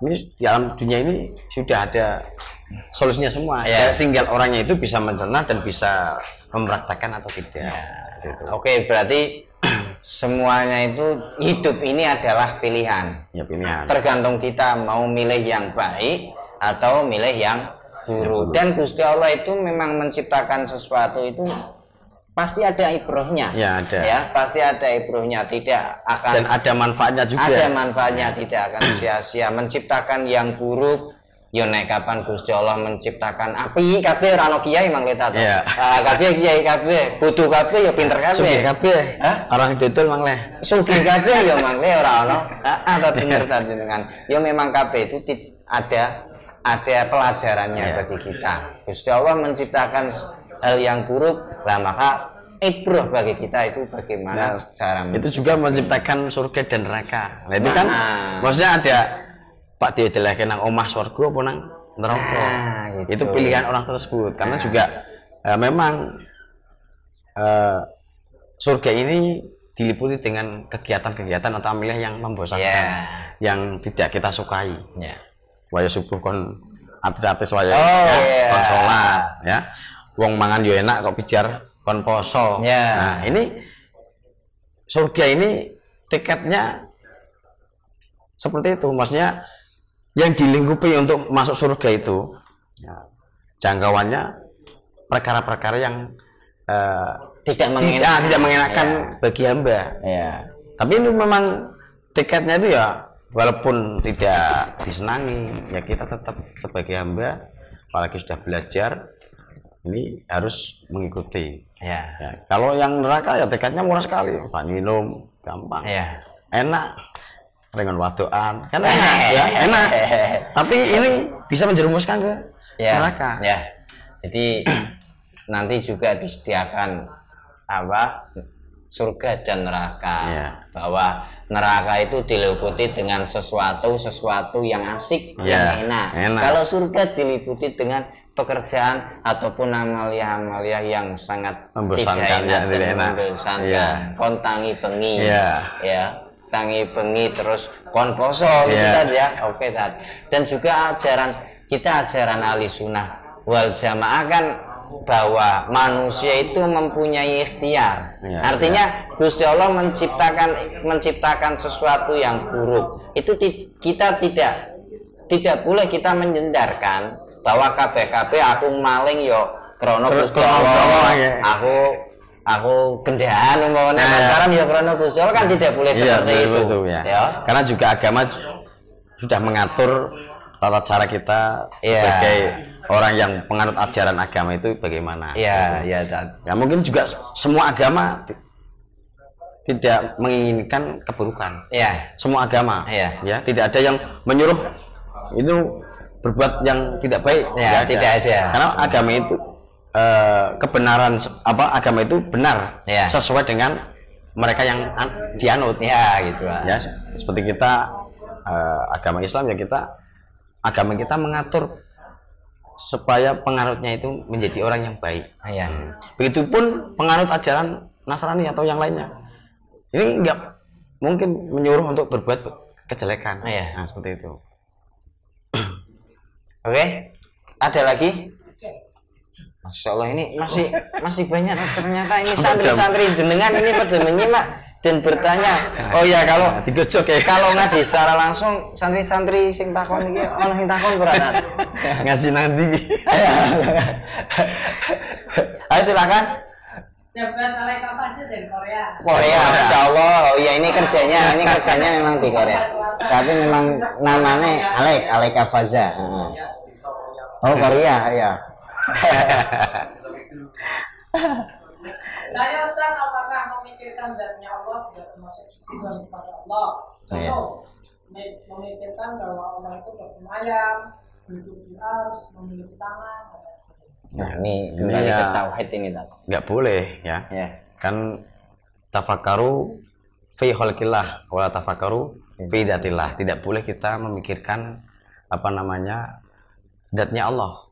S2: Ini di alam dunia ini sudah ada solusinya semua. Ya, tinggal orangnya itu bisa mencerna dan bisa mempraktekkan atau tidak. Gitu.
S1: Oke, berarti semuanya itu hidup ini adalah pilihan.
S2: Ya pilihan.
S1: Tergantung kita mau milih yang baik atau milih yang buruk. Dan Gusti Allah itu memang menciptakan sesuatu itu pasti ada ibrohnya.
S2: Ya, ada.
S1: Ya, pasti ada ibrohnya. Tidak akan
S2: Dan ada manfaatnya juga.
S1: ada manfaatnya tidak akan sia-sia menciptakan yang buruk yo nek kapan Gusti Allah menciptakan api kabeh ora ono kiai mang kita to.
S2: Iya.
S1: Ah, kabeh kiai kabeh, butuh kabeh ya pinter kabeh.
S2: Sugih kabeh.
S1: Hah?
S2: Orang didol mang leh.
S1: Sugih kabeh ya mang le ora ono. Heeh, ta bener ta jenengan. Ya memang kabeh itu ada ada pelajarannya
S2: Iya.
S1: bagi kita. Gusti Allah menciptakan hal yang buruk, lah maka ibroh bagi kita itu bagaimana cara
S2: Itu juga menciptakan surga dan neraka. Nah, itu kan
S1: Nah.
S2: maksudnya ada Pak didelehke nang omah surga apa nang neraka.
S1: Nah, gitu.
S2: Itu pilihan orang tersebut karena juga eh, memang eh, surga ini diliputi dengan kegiatan-kegiatan atau amaliah yang membosankan,
S1: Ya.
S2: yang tidak kita sukai.
S1: Ya.
S2: Waya subuh kon artis-artis waya
S1: Oh,
S2: ya,
S1: iya.
S2: kon sholat ya. Wong mangan yo enak kok pijar kon poso.
S1: Ya.
S2: Nah, ini surga ini tiketnya seperti itu. Maksudnya yang dilingkupi untuk masuk surga itu ya, jangkauannya perkara-perkara yang eh,
S1: Tidak
S2: tidak
S1: mengenakan.
S2: tidak mengenakan bagi hamba.
S1: Ya.
S2: Tapi ini memang tiketnya itu ya walaupun tidak disenangi ya kita tetap sebagai hamba apalagi sudah belajar ini harus mengikuti.
S1: Ya.
S2: Ya, kalau yang neraka ya tiketnya murah sekali, Pak minum gampang,
S1: Ya.
S2: enak, dengan waduan kan enak ya enak. Tapi ini bisa menjerumuskan ke
S1: Ya.
S2: neraka.
S1: Ya. Jadi nanti juga disediakan apa? surga dan neraka.
S2: Ya.
S1: Bahwa neraka itu diliputi dengan sesuatu sesuatu yang asik,
S2: Ya,
S1: yang enak.
S2: enak.
S1: Kalau surga diliputi dengan pekerjaan ataupun amalia-amalia yang sangat tidak enak
S2: ya,
S1: dan
S2: tidak enak.
S1: membosankan.
S2: Ya.
S1: Kon tangi bengi.
S2: Ya.
S1: Ya. Tangi bengi terus kon poso gitu kan ya. Oke Tad. Dan juga ajaran kita ajaran ahli sunnah wal jamaah kan bahwa manusia itu mempunyai ikhtiar.
S2: Ya,
S1: Artinya Gusti Allah menciptakan menciptakan sesuatu yang buruk. Itu ti- kita tidak tidak boleh kita menyendarkan bahwa KBKB aku maling yo krono
S2: Kro-
S1: Gusti
S2: krono
S1: Allah.
S2: Allah, ya.
S1: Aku aku gendaan umpamanya
S2: Nah.
S1: pacaran yo krono Gusti Allah kan tidak boleh
S2: Iya,
S1: seperti
S2: betul,
S1: itu.
S2: betul, ya.
S1: ya.
S2: Karena juga agama sudah mengatur tata cara kita
S1: Iya.
S2: sebagai orang yang penganut ajaran agama itu bagaimana.
S1: Iya, iya, Tad.
S2: Ya mungkin juga semua agama ti- tidak menginginkan keburukan.
S1: Iya.
S2: Semua agama,
S1: Iya.
S2: ya tidak ada yang menyuruh itu berbuat yang tidak baik.
S1: Ya,
S2: Tidak
S1: tidak ada.
S2: Karena agama itu eh, kebenaran apa agama itu benar
S1: Iya.
S2: sesuai dengan mereka yang an- dianut.
S1: Ya, gitu.
S2: Ya, se- seperti kita eh, agama Islam ya kita agama kita mengatur supaya penganutnya itu menjadi orang yang baik.
S1: Iya.
S2: Begitupun penganut ajaran Nasrani atau yang lainnya. Ini enggak mungkin menyuruh untuk berbuat kejelekan.
S1: Iya.
S2: Nah, seperti itu.
S1: Oke. Ada lagi? Masya Allah ini masih masih banyak ternyata ini santri-santri jenengan ini pada menyimak dan bertanya. Oh ya kalau
S2: digojok ya.
S1: kalau ngaji secara langsung santri-santri sing takon iki ono sing takon berat.
S2: Ngaji nanti.
S1: Ayo silakan.
S3: Jabat oleh kapasnya dari Korea.
S1: Korea, Masya Allah. Oh iya ini kerjanya, ini kerjanya memang di Korea. Tapi memang namanya Alek, Alek Afaza. Heeh. Oh Korea, ya.
S3: Nah, ya Ustaz, apakah memikirkan zatnya Allah sudah termasuk ibadah kepada Allah?
S1: Iya.
S3: Contoh, mem- memikirkan bahwa Allah itu bersemayam, duduk di ars, memiliki tangan.
S1: Nah ini kembali
S2: ya.
S1: ke tauhid ini tak.
S2: Enggak boleh ya.
S1: Ya.
S2: Kan tafakaru fi khalqillah wala tafakaru fi datillah. Tidak boleh kita memikirkan apa namanya datnya Allah.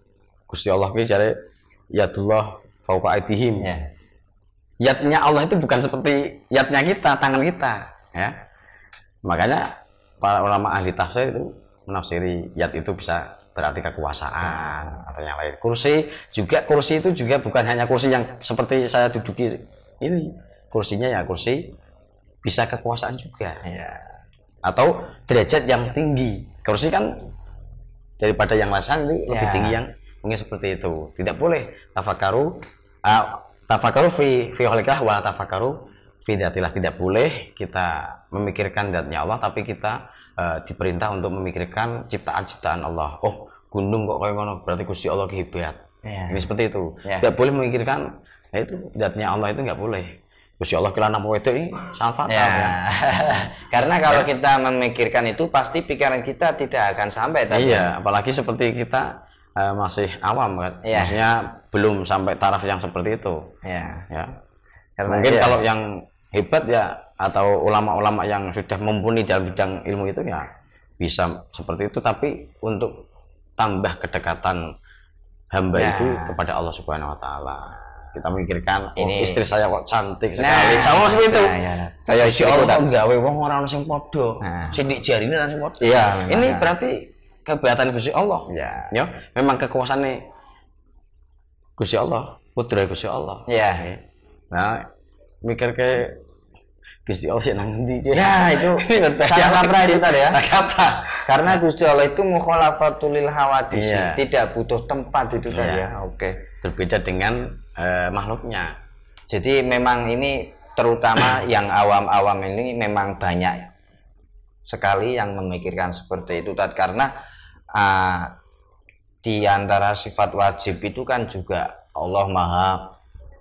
S2: Gusti Allah ki jare yadullah fauqa aidihim.
S1: Ya.
S2: yatnya Allah itu bukan seperti yatnya kita, tangan kita, ya. Makanya para ulama ahli tafsir itu menafsiri yat itu bisa berarti kekuasaan atau yang lain. Kursi juga kursi itu juga bukan hanya kursi yang seperti saya duduki ini. Kursinya ya kursi bisa kekuasaan juga.
S1: Ya.
S2: Atau derajat yang tinggi. Kursi kan daripada yang lasan itu lebih
S1: Ya.
S2: tinggi yang mungkin seperti itu. Tidak boleh tafakaru uh, tafakaru fi fi khalqillah wa tafakaru fi dzatillah. Tidak boleh kita memikirkan zatnya Allah tapi kita eh, diperintah untuk memikirkan ciptaan-ciptaan Allah. Oh, gunung kok kayak ngono berarti Gusti Allah hebat.
S1: Ya.
S2: Ini seperti itu.
S1: Ya.
S2: Tidak boleh memikirkan ya itu zatnya Allah itu nggak boleh. Gusti Allah kelana mau itu ini sangat fatal
S1: Ya.
S2: ya.
S1: Karena kalau kita memikirkan itu pasti pikiran kita tidak akan sampai tadi.
S2: Iya, apalagi seperti kita eh, masih awam kan.
S1: Iya.
S2: Maksudnya belum sampai taraf yang seperti itu.
S1: Ya.
S2: Ya.
S1: Karena
S2: Mungkin
S1: iya.
S2: kalau yang hebat ya atau ulama-ulama yang sudah mumpuni dalam bidang ilmu itu ya bisa seperti itu tapi untuk tambah kedekatan hamba
S1: Ya.
S2: itu kepada Allah Subhanahu wa taala. Kita mikirkan oh,
S1: Ini-
S2: istri saya kok cantik
S1: Nah,
S2: sekali. Sama seperti itu.
S1: nah, ya.
S2: Kayak
S1: Kayak
S2: si Allah kok gawe wong ora ono sing padha.
S1: Nah.
S2: Sidik jarine ora sing padha.
S1: Iya,
S2: Ini
S1: makanya.
S2: berarti kebaikan Gusti Allah.
S1: Ya.
S2: Ya, memang kekuasaannya Gusti Allah, putra Gusti Allah.
S1: Ya.
S2: Nah, mikir ke Gusti Allah sih nang ndi Cik?
S1: Ya, itu
S2: Ini berbahaya.
S1: salah kaprah itu tadi ya.
S2: Kaprah.
S1: Karena Gusti Allah itu mukhalafatulil hawadis,
S2: Iya.
S1: tidak butuh tempat itu tadi
S2: Iya.
S1: ya. Oke.
S2: Berbeda dengan eh, makhluknya.
S1: Jadi memang ini terutama yang awam-awam ini memang banyak sekali yang memikirkan seperti itu Tat. karena ah, di antara sifat wajib itu kan juga Allah Maha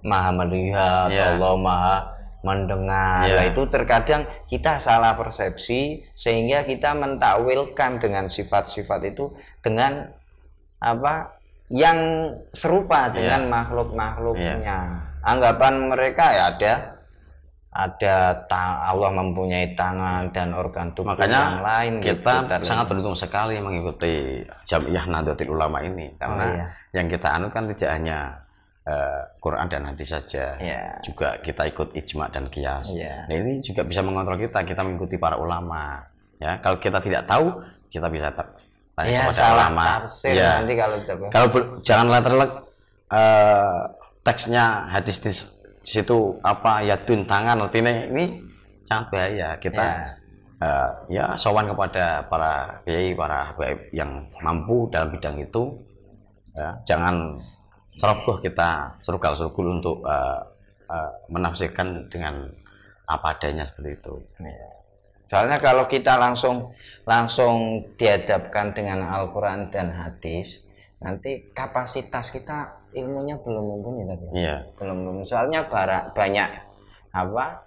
S1: Maha melihat,
S2: Iya.
S1: Allah Maha mendengar.
S2: Iya.
S1: Nah, itu terkadang kita salah persepsi sehingga kita mentakwilkan dengan sifat-sifat itu dengan apa yang serupa dengan makhluk-makhluknya. Anggapan mereka ya ada ada ta- Allah mempunyai tangan dan organ tubuh
S2: Makanya
S1: yang lain
S2: kita
S1: gitu,
S2: sangat beruntung sekali mengikuti Jamiah Nahdlatul Ulama ini karena
S1: iya.
S2: yang kita anut kan tidak hanya eh, Quran dan hadis saja.
S1: Ya.
S2: Juga kita ikut ijma dan kias.
S1: Iya.
S2: Nah, ini juga bisa mengontrol kita, kita mengikuti para ulama. Ya, kalau kita tidak tahu, kita bisa ta- tanya
S1: Ya,
S2: kepada
S1: salah
S2: ulama.
S1: tafsir
S2: Ya.
S1: nanti kalau coba.
S2: Kalau janganlah terlek eh, teksnya hadis di, situ apa ya tun tangan artinya ini sangat bahaya kita eh, ya sowan kepada para kiai para habaib yang mampu dalam bidang itu ya, jangan ceroboh kita serugal serugul untuk eh, eh, menafsirkan dengan apa adanya seperti itu
S1: Soalnya kalau kita langsung langsung dihadapkan dengan Al-Quran dan hadis, nanti kapasitas kita ilmunya belum mumpuni tadi.
S2: iya
S1: Belum mumpuni. Soalnya bara- banyak apa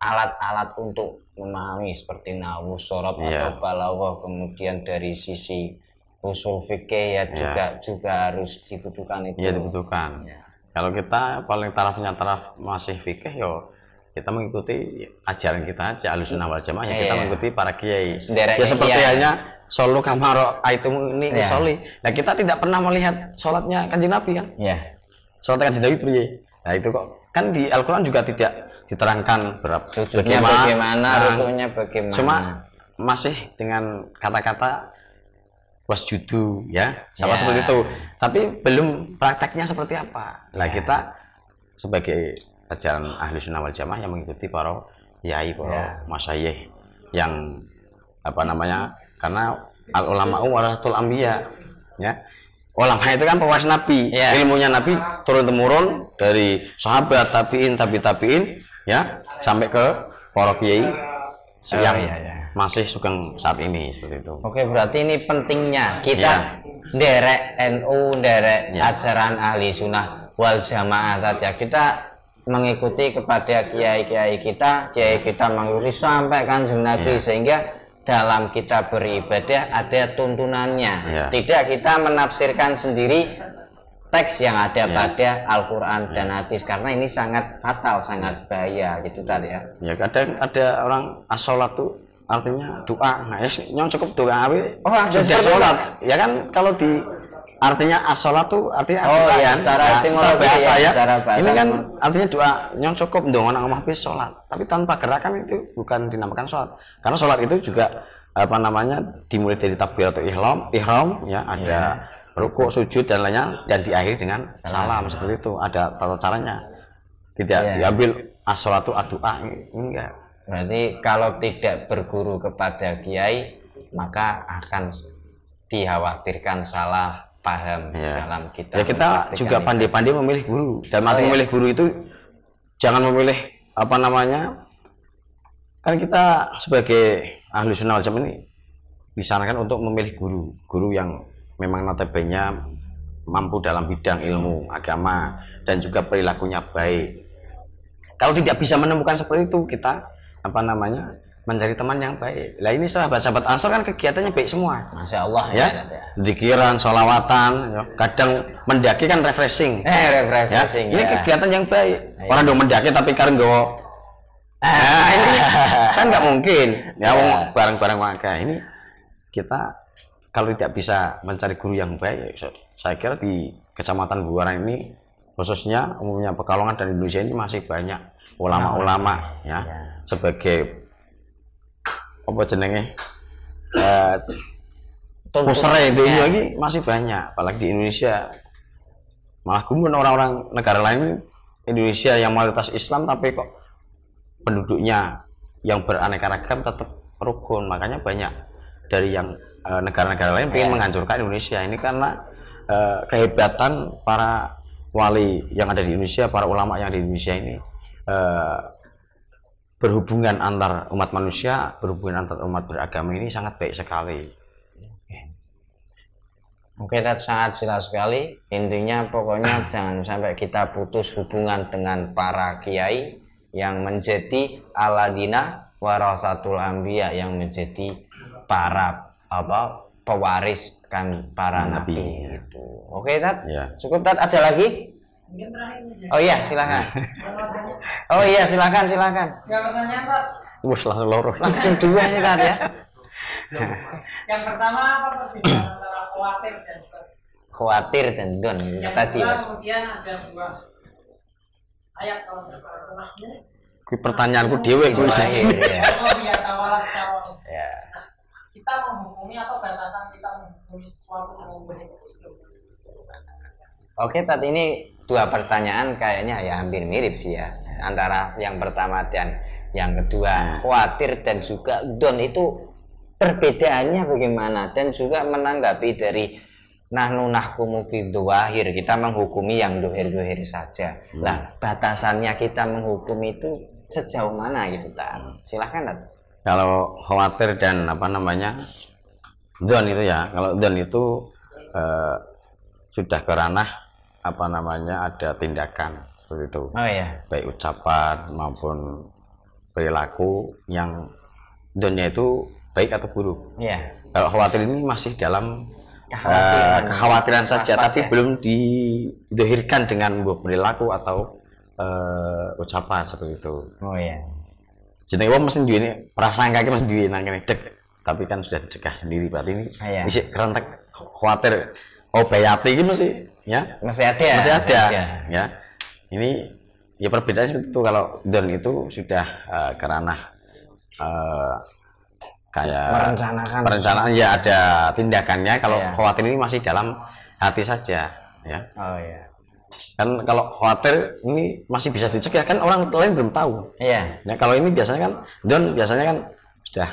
S1: alat-alat untuk memahami seperti nahu, sorob
S2: Iya.
S1: atau balawah, kemudian dari sisi usul fikih ya juga juga harus dibutuhkan itu.
S2: iya dibutuhkan
S1: Ya.
S2: kalau kita paling tarafnya taraf masih fikih yo kita mengikuti ajaran kita aja alusunah wal jamaah ya kita
S1: Iya.
S2: mengikuti para kiai ya seperti
S1: kiai.
S2: hanya solo kamaro itu ini
S1: Iya.
S2: soli nah kita tidak pernah melihat sholatnya kanjeng nabi kan
S1: Ya.
S2: sholat kanjeng nabi priye nah itu kok kan di Al-Quran juga tidak diterangkan berapa
S1: Sujudnya bagaimana,
S2: Nah,
S1: rukunya bagaimana.
S2: cuma masih dengan kata-kata wasjudu ya sama
S1: Ya.
S2: seperti itu tapi belum prakteknya seperti apa lah
S1: Ya.
S2: kita sebagai ajaran ahli sunnah wal jamaah yang mengikuti para yai para
S1: Ya.
S2: masyayikh yang apa namanya karena al ulama waratul anbiya ya ulama itu kan pewaris nabi
S1: Ya.
S2: ilmunya nabi turun temurun dari sahabat tabiin tabi tabiin ya sampai ke para kiai yang
S1: iya, iya.
S2: Masih sugeng saat ini seperti itu
S1: Oke, berarti ini pentingnya kita
S2: Iya.
S1: derek NU, derek
S2: Iya.
S1: ajaran ahli sunnah wal jamaah tadi ya. Kita mengikuti kepada kiai-kiai kita, kiai kita mengikuti sampai kanjeng Nabi
S2: Iya.
S1: sehingga dalam kita beribadah ada tuntunannya.
S2: Iya.
S1: Tidak kita menafsirkan sendiri teks yang ada
S2: Iya.
S1: pada Al-Quran dan hadis karena ini sangat fatal, sangat bahaya gitu tadi ya.
S2: ya kadang ada orang asolat tuh artinya doa nah ya nyong cukup doa awi
S1: Oh,
S2: sudah sholat ya kan kalau di artinya as-sholat tuh artinya
S1: Oh, iya,
S2: kan?
S1: secara
S2: Nah,
S1: etimologi
S2: bahasa
S1: ya,
S2: ya.
S1: secara bahasa.
S2: Ini kan artinya doa yang cukup dong orang omah bis sholat. Tapi tanpa gerakan itu bukan dinamakan sholat. Karena sholat itu juga apa namanya dimulai dari takbiratul ihram, ihram ya ada rukuk, sujud dan lainnya dan diakhiri dengan salam, seperti itu. Ada tata caranya. Tidak
S1: Iya.
S2: diambil as-sholatu ad-doa enggak.
S1: Berarti kalau tidak berguru kepada kiai maka akan dikhawatirkan salah paham
S2: Ya.
S1: dalam kita.
S2: ya kita juga pandai-pandai memilih guru dan
S1: Oh,
S2: arti
S1: iya.
S2: memilih guru itu jangan memilih apa namanya kan kita sebagai ahli sunnah wal jamaah ini disarankan untuk memilih guru guru yang memang notabene mampu dalam bidang ilmu agama dan juga perilakunya baik kalau tidak bisa menemukan seperti itu kita apa namanya mencari teman yang baik lah ini sahabat-sahabat ansor kan kegiatannya baik semua
S1: Masya Allah
S2: ya
S1: ya.
S2: zikiran sholawatan ya. kadang mendaki kan refreshing
S1: Eh,
S2: ya
S1: refreshing
S2: ini
S1: ya.
S2: kegiatan yang baik
S1: Iya.
S2: orang dong mendaki tapi karen gowo nah, ini kan nggak mungkin ya wong
S1: Iya.
S2: bareng-bareng warga ini kita kalau tidak bisa mencari guru yang baik ya, saya kira di kecamatan Buaran ini khususnya umumnya Pekalongan dan Indonesia ini masih banyak ulama-ulama ya
S1: Ya.
S2: sebagai apa jenenge Posternya itu
S1: Ya.
S2: lagi masih banyak, apalagi di Indonesia. Malah gumun orang-orang negara lain Indonesia yang mayoritas Islam tapi kok penduduknya yang beraneka ragam tetap rukun. Makanya banyak dari yang eh, negara-negara lain ingin
S1: Ya.
S2: menghancurkan Indonesia ini karena eh, kehebatan para wali yang ada di Indonesia, para ulama yang ada di Indonesia ini eh, berhubungan antar umat manusia, berhubungan antar umat beragama ini sangat baik sekali.
S1: Oke, Dad, sangat jelas sekali. Intinya pokoknya jangan sampai kita putus hubungan dengan para kiai yang menjadi aladina warasatul ambia yang menjadi para apa pewaris kan para
S2: Nabi.
S1: nabi gitu. Oke, Dad.
S2: Ya.
S1: Cukup, Dad. Ada lagi? Oh iya, silakan. Oh iya, silakan, silakan.
S3: Yang pertanyaan Pak,
S2: Wes langsung loro.
S1: Langsung dua nih, Dad ya.
S3: yang pertama apa perbedaan antara khawatir dan don?
S1: Khawatir dan don
S3: Yang
S1: tadi, Mas.
S3: kemudian ada sebuah ayat kalau nggak salah.
S2: Kuwi pertanyaanku dhewe kuwi.
S1: Lahir, ya.
S3: Allah ya tawalas sawal.
S1: Ya.
S3: Kita menghukumi atau batasan kita menghukumi sesuatu dengan benar
S1: Oke, tadi ini dua pertanyaan kayaknya ya hampir mirip sih ya antara yang pertama dan yang kedua khawatir dan juga don itu perbedaannya bagaimana dan juga menanggapi dari nahnu nahkumu bidwahir kita menghukumi yang dohir-dohir saja lah batasannya kita menghukumi itu sejauh mana gitu tak silahkan Tat.
S2: Kalau khawatir dan apa namanya? Don itu ya. Kalau don itu eh, sudah ke ranah apa namanya? ada tindakan seperti itu.
S1: oh ya
S2: Baik ucapan maupun perilaku yang donnya itu baik atau buruk.
S1: ya
S2: Kalau khawatir ini masih dalam
S1: Kekhawatiran.
S2: eh, kekhawatiran saja, tapi belum didohirkan dengan perilaku atau eh, ucapan seperti itu.
S1: oh ya
S2: Jenenge wong mesti duwe ini prasangka iki mesti duwe nang kene dek, tapi kan sudah dicegah sendiri berarti ini
S1: Ah, iya.
S2: khawatir oh bayati iki mesti ya.
S1: Masih ada
S2: masih ada.
S1: Masih
S2: ya. Ini ya perbedaannya itu. Kalau don itu sudah eh, ke ranah eh, kayak
S1: merencanakan.
S2: perencanaan ya ada tindakannya. Kalau
S1: Iya.
S2: khawatir ini masih dalam hati saja ya.
S1: Oh ya
S2: kan kalau khawatir ini masih bisa dicegah kan orang lain belum tahu.
S1: Iya.
S2: Ya kalau ini biasanya kan don biasanya kan sudah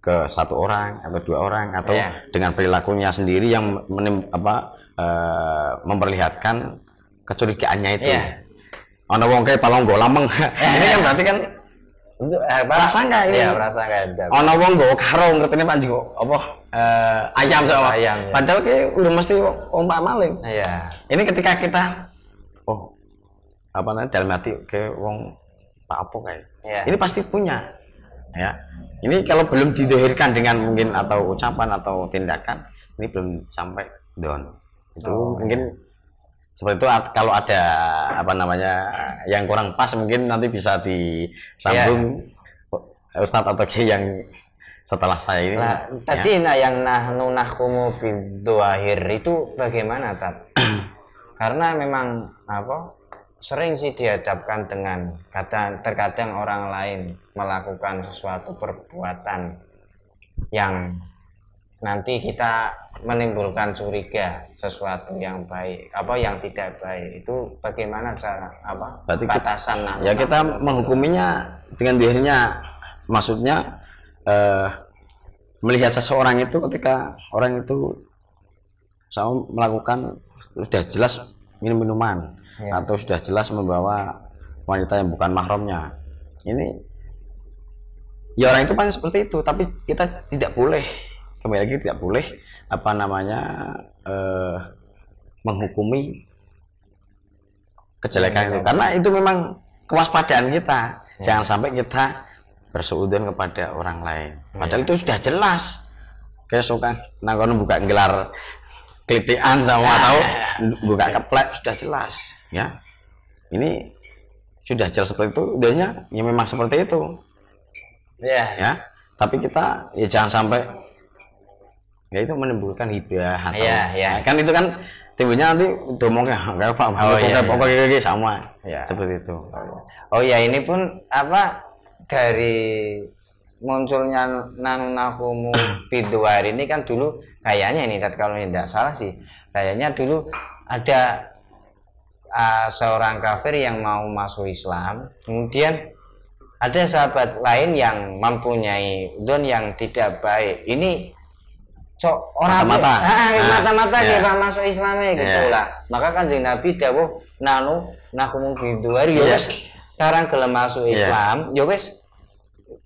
S2: ke satu orang atau dua orang atau
S1: Iya.
S2: dengan perilakunya sendiri yang menim, apa eh, memperlihatkan kecurigaannya itu.
S1: Iya.
S2: Ono wong kayak palong go lameng. ini kan berarti kan
S1: untuk eh?
S2: Prasangka ini.
S1: Iya, prasangka.
S2: ono wong go karung ngertine Pak Jiko apa eh, ayam sama
S1: Ayam, ya.
S2: Padahal kayak udah mesti ombak maling.
S1: Iya.
S2: Ini ketika kita oh apa namanya dalam hati kayak wong Pak apa kayak
S1: Iya.
S2: ini pasti punya ya ini kalau belum didohirkan dengan mungkin atau ucapan atau tindakan ini belum sampai don itu
S1: Oh,
S2: mungkin seperti itu kalau ada apa namanya yang kurang pas mungkin nanti bisa disambung
S1: Iya.
S2: Ustadz atau Kiai yang setelah saya ini
S1: Lah,
S2: ya.
S1: tadi nah yang nahnu nahkumu biduahir itu bagaimana tat? Karena memang apa sering sih dihadapkan dengan kata terkadang orang lain melakukan sesuatu perbuatan yang nanti kita menimbulkan curiga sesuatu yang baik apa yang tidak baik. Itu bagaimana cara apa
S2: Berarti kita-
S1: batasan nahnu
S2: ya kita menghukuminya dengan dirinya maksudnya eh, melihat seseorang itu ketika orang itu sama melakukan sudah jelas minum minuman
S1: Ya.
S2: atau sudah jelas membawa wanita yang bukan mahramnya. Ini ya orang itu pasti seperti itu tapi kita tidak boleh kembali lagi tidak boleh apa namanya eh, menghukumi kejelekan itu. Karena itu memang kewaspadaan kita. Jangan sampai kita berseudon kepada orang lain. Padahal itu sudah jelas. Kayak suka nangkono buka gelar kelitian sama tahu buka keplek sudah jelas ya. Ini sudah jelas seperti itu udahnya ya memang seperti itu.
S1: Ya.
S2: Ya. Tapi kita ya jangan sampai ya itu menimbulkan hibah atau
S1: Iya, iya.
S2: kan itu kan timbulnya nanti domongnya kayak pak
S1: Oh, iya,
S2: pokoknya
S1: iya.
S2: sama
S1: Iya.
S2: seperti itu
S1: Oh ya ini pun apa dari munculnya nang nahumu biduar ini kan dulu kayaknya ini kalau tidak salah sih kayaknya dulu ada ah, seorang kafir yang mau masuk Islam kemudian ada sahabat lain yang mempunyai don yang tidak baik ini cok orang
S2: Mata-mata.
S1: Ah,
S2: Ah,
S1: mata-mata
S2: iya.
S1: kita masuk Islamnya gitu
S2: Iya.
S1: lah maka kanjeng Nabi dawuh nanu nakumu biduar ya
S2: Iya.
S1: sekarang gelem masuk
S2: Iya.
S1: Islam ya wis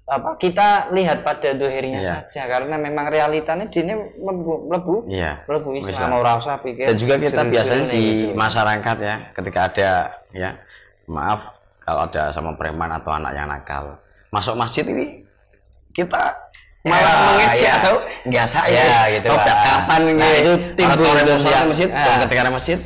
S1: apa kita lihat pada dohirnya
S2: Iya.
S1: saja karena memang realitanya dia mlebu mlebu
S2: iya
S1: mlebu Islam
S2: Bisa.
S1: ora usah pikir
S2: dan juga kita biasanya di
S1: gitu.
S2: masyarakat ya ketika ada ya maaf kalau ada sama preman atau anak yang nakal masuk masjid ini kita malah
S1: Ya,
S2: mengejek
S1: ya.
S2: atau nggak saya
S1: Ya, gitu, Pak.
S2: kapan
S1: Nah,
S2: ini
S1: itu timbul dan
S2: sholat
S1: yang-
S2: masjid
S1: Ah.
S2: ketika ada masjid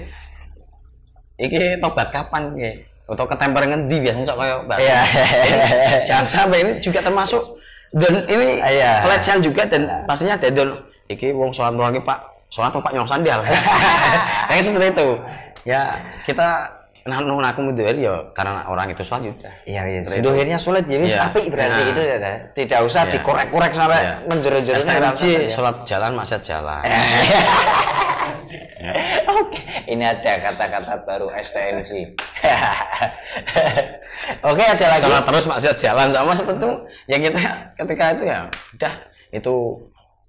S2: iki tobat kapan ki atau ketemper ngendi biasanya sok.
S1: Iya.
S2: Ini jangan sampai ini juga termasuk dan ini
S1: Iya.
S2: pelecehan juga dan pastinya ada don iki wong sholat iki pak sholat pak nyong sandal kayak seperti itu ya kita nah nah aku menduel ya karena orang itu sholat ya
S1: Iya, iya. Dohirnya sulit ya wis
S2: Iya.
S1: berarti
S2: Nah.
S1: itu ya. Tidak usah
S2: Iya.
S1: dikorek-korek sampai
S2: Iya.
S1: menjeru-jeru
S2: STMJ sholat jalan maksiat jalan
S1: Oke, ini ada kata-kata baru STNC. Oke, ada lagi.
S2: sholat terus maksiat jalan sama seperti itu ya kita ketika itu ya udah itu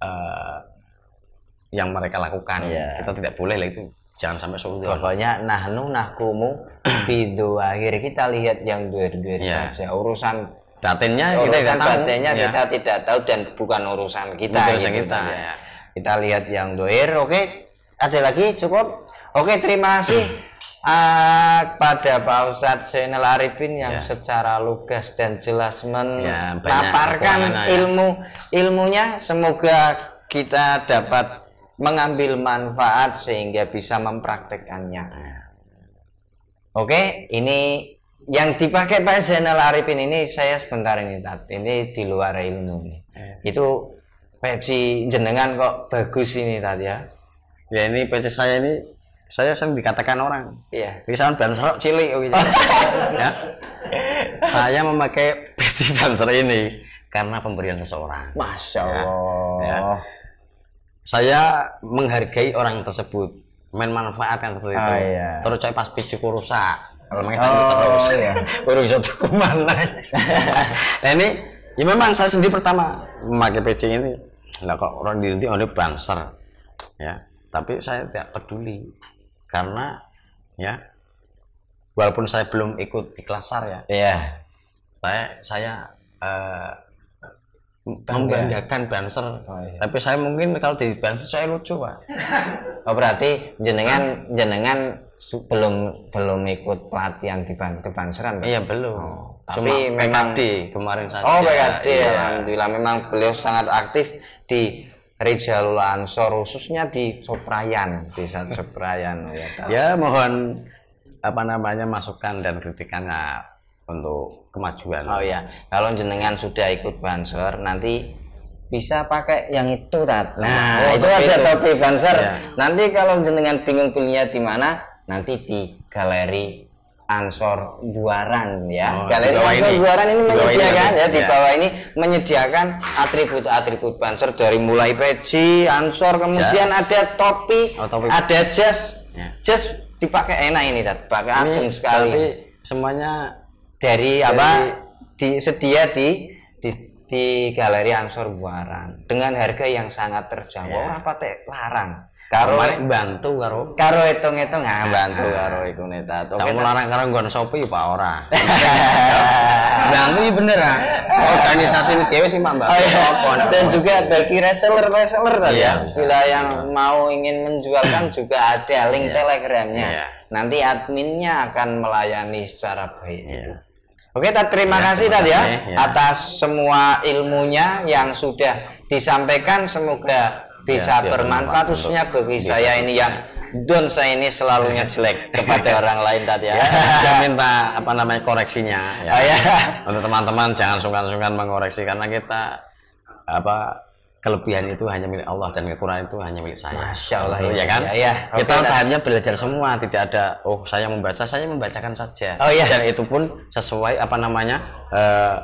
S2: eh, yang mereka lakukan
S1: Iya.
S2: kita tidak boleh lah itu jangan sampai suruh
S1: Pokoknya nahnu nahkumu bidu akhir kita lihat yang duer-duer
S2: Iya.
S1: saja. Urusan
S2: batinnya kita
S1: urusan
S2: nggak tahu.
S1: batinnya
S2: Ya.
S1: kita tidak tahu dan bukan urusan kita.
S2: Bukan urusan
S1: gitu
S2: kita, ya.
S1: Kita lihat yang doer, oke. Ada lagi cukup. Oke, terima kasih ah, kepada Pak Ustadz Zainal Arifin yang
S2: Ya.
S1: secara lugas dan jelas
S2: Ya,
S1: memaparkan
S2: kekurangannya, ya.
S1: ilmu ilmunya. Semoga kita dapat mengambil manfaat sehingga bisa mempraktekannya. Oke, ini yang dipakai Pak Zainal Arifin ini saya sebentar ini Tat. Ini di luar ilmu nih. Itu peci jenengan kok bagus ini Tat ya.
S2: ya ini PC saya ini saya sering dikatakan orang
S1: Iya.
S2: Bisa ban serok cilik oh gitu. ya. Saya memakai peci banser ini karena pemberian seseorang.
S1: Masya
S2: Ya.
S1: Allah.
S2: Ya. Saya menghargai orang tersebut, main manfaatkan seperti itu.
S1: Oh, iya.
S2: Terus coy pas piciku rusak. Kalau main
S1: Oh,
S2: terus,
S1: iya.
S2: baru bisa tuh ke mana? nah ini, ya memang saya sendiri pertama memakai PC ini. Lah kok orang di oh, ini banser, ya. Tapi saya tidak peduli karena ya walaupun saya belum ikut iklasar ya,
S1: Iya.
S2: saya saya
S1: Bangga.
S2: Membanggakan banser
S1: Oh, iya.
S2: tapi saya mungkin kalau di banser saya lucu pak
S1: Oh berarti jenengan jenengan belum belum ikut pelatihan di ban kebanseran Pak?
S2: iya belum
S1: Oh,
S2: Cuma
S1: tapi memang-
S2: PKD kemarin saja
S1: Oh PKD
S2: Iya.
S1: Alhamdulillah memang beliau sangat aktif di Rijalul Ansor khususnya di Coprayan desa Coprayan ya.
S2: Ya mohon apa namanya masukan dan kritikannya untuk kemajuan
S1: Oh ya kalau jenengan sudah ikut banser nanti bisa pakai yang itu tat nah
S2: Oh,
S1: itu ada
S2: itu.
S1: topi banser
S2: Iya.
S1: nanti kalau jenengan bingung belinya di mana nanti di galeri Ansor Buaran ya
S2: Oh,
S1: galeri Ansor
S2: ini.
S1: Buaran ini
S2: ini
S1: menyediakan
S2: nanti.
S1: ya di
S2: Iya.
S1: bawah ini menyediakan atribut-atribut banser dari mulai peci Ansor kemudian
S2: Jas.
S1: ada topi,
S2: Oh, topi.
S1: ada jas
S2: Ya.
S1: jas dipakai enak ini tat pakai
S2: Ini
S1: adem sekali
S2: berarti semuanya
S1: dari apa disedia di di di galeri Ansor Buaran dengan harga yang sangat terjangkau
S2: Ya.
S1: ora patek larang karo
S2: bantu karo
S1: karo hitung-hitung nggak bantu karo iku netat oke
S2: Kamu larang karo nggon Shopee Pak ora.
S1: bantu ya bener ah
S2: Organisasi ini dewe sih Mbak.
S1: Oh, iya.
S2: Apa,
S1: dan
S2: apa.
S1: juga bagi reseller reseller tadi
S2: Iya,
S1: ya bila yang mau ingin menjualkan juga ada link
S2: Iya.
S1: telegramnya
S2: Iya.
S1: nanti adminnya akan melayani secara baik
S2: Iya.
S1: Oke, terima
S2: Ya,
S1: kasih tadi ya
S2: ya.
S1: atas semua ilmunya yang sudah disampaikan. Semoga bisa
S2: biar
S1: bermanfaat khususnya bagi
S2: bisa
S1: saya ini yang don saya ini selalunya jelek kepada orang lain tadi ya.
S2: Saya minta apa namanya koreksinya ya.
S1: Oh, ya.
S2: Untuk teman-teman jangan sungkan-sungkan mengoreksi karena kita apa kelebihan itu hanya milik Allah dan kekurangan itu hanya milik saya.
S1: Masya Allah,
S2: Betul,
S1: ya.
S2: ya kan?
S1: Ya, ya.
S2: Kita
S1: Oke, Tat.
S2: tahapnya belajar semua, tidak ada oh saya membaca, saya membacakan saja.
S1: Oh, iya.
S2: Dan itu pun sesuai apa namanya eh,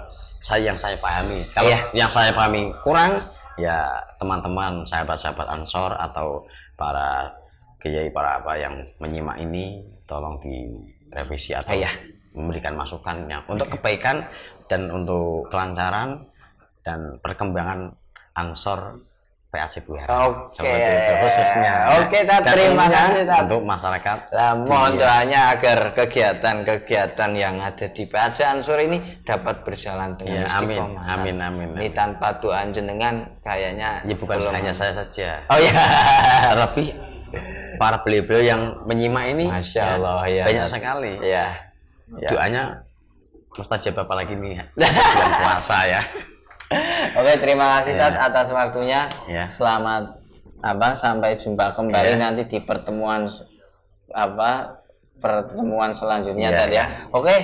S2: saya yang saya pahami. Kalau
S1: Iya.
S2: yang saya pahami kurang, ya teman-teman sahabat-sahabat Ansor atau para kiai para apa yang menyimak ini tolong direvisi atau
S1: Iya.
S2: memberikan masukan yang untuk kebaikan dan untuk kelancaran dan perkembangan Ansor PAC Buhara.
S1: Oke.
S2: Seperti itu khususnya.
S1: Oke,
S2: Dan
S1: terima kasih, Tat.
S2: Untuk masyarakat.
S1: Lah, mohon
S2: Iya.
S1: doanya agar kegiatan-kegiatan yang ada di PAC Ansur ini dapat berjalan dengan
S2: Ya, amin,
S1: istiqomah.
S2: amin, amin,
S1: Ini
S2: amin.
S1: tanpa doa jenengan kayaknya
S2: Ya bukan
S1: belum-
S2: hanya saya saja.
S1: Oh ya.
S2: Tapi para beliau-beliau yang menyimak ini
S1: Masya
S2: ya,
S1: Allah, ya.
S2: banyak sekali.
S1: Ya. Ya.
S2: Doanya mustajab apalagi nih bulan puasa ya.
S1: Oke, terima kasih
S2: Ya.
S1: Tat atas waktunya.
S2: Ya.
S1: Selamat apa sampai jumpa kembali
S2: Ya.
S1: nanti di pertemuan apa pertemuan selanjutnya
S2: Ya,
S1: Tat ya. Oke.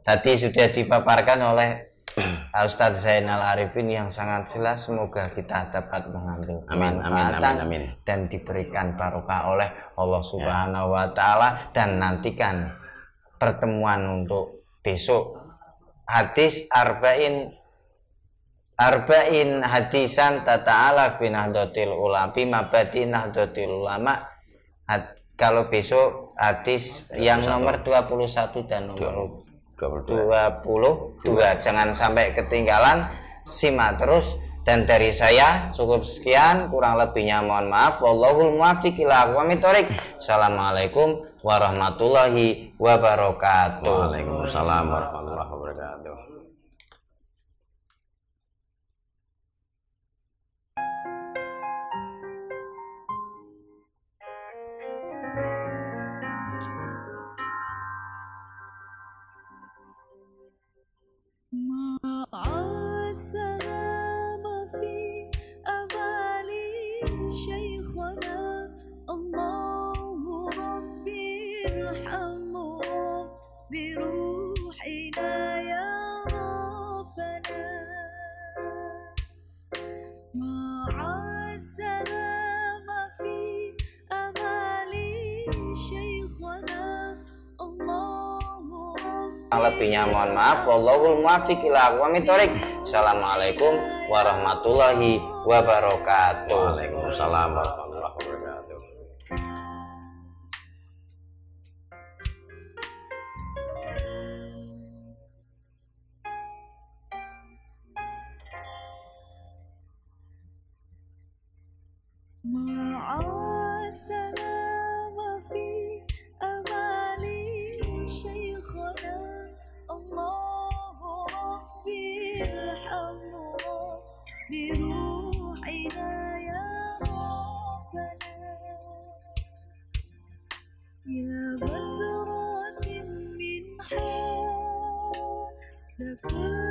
S1: Tadi sudah dipaparkan oleh Ustadz Zainal Arifin yang sangat jelas semoga kita dapat mengambil
S2: Amin, amin, amin, amin.
S1: dan diberikan barokah oleh Allah Subhanahu wa taala dan nantikan pertemuan untuk besok hadis arba'in arba'in hadisan tata'ala bin nahdatil ulama mabadi nahdatil ulama. Kalau besok hadis yang nomor 21 dan nomor
S2: 22.
S1: 22 jangan sampai ketinggalan simak terus. Dan dari saya cukup sekian kurang lebihnya mohon maaf. Wallahul muwaffiq ila. Assalamualaikum warahmatullahi wabarakatuh.
S2: Waalaikumsalam warahmatullahi wabarakatuh.
S1: Kurang lebihnya mohon maaf wallahul muwaffiq ila aqwamit thoriq. Assalamualaikum warahmatullahi wabarakatuh
S2: Waalaikumsalam warahmatullahi
S4: بروحنا يا ربنا يا بدرة من حاز كل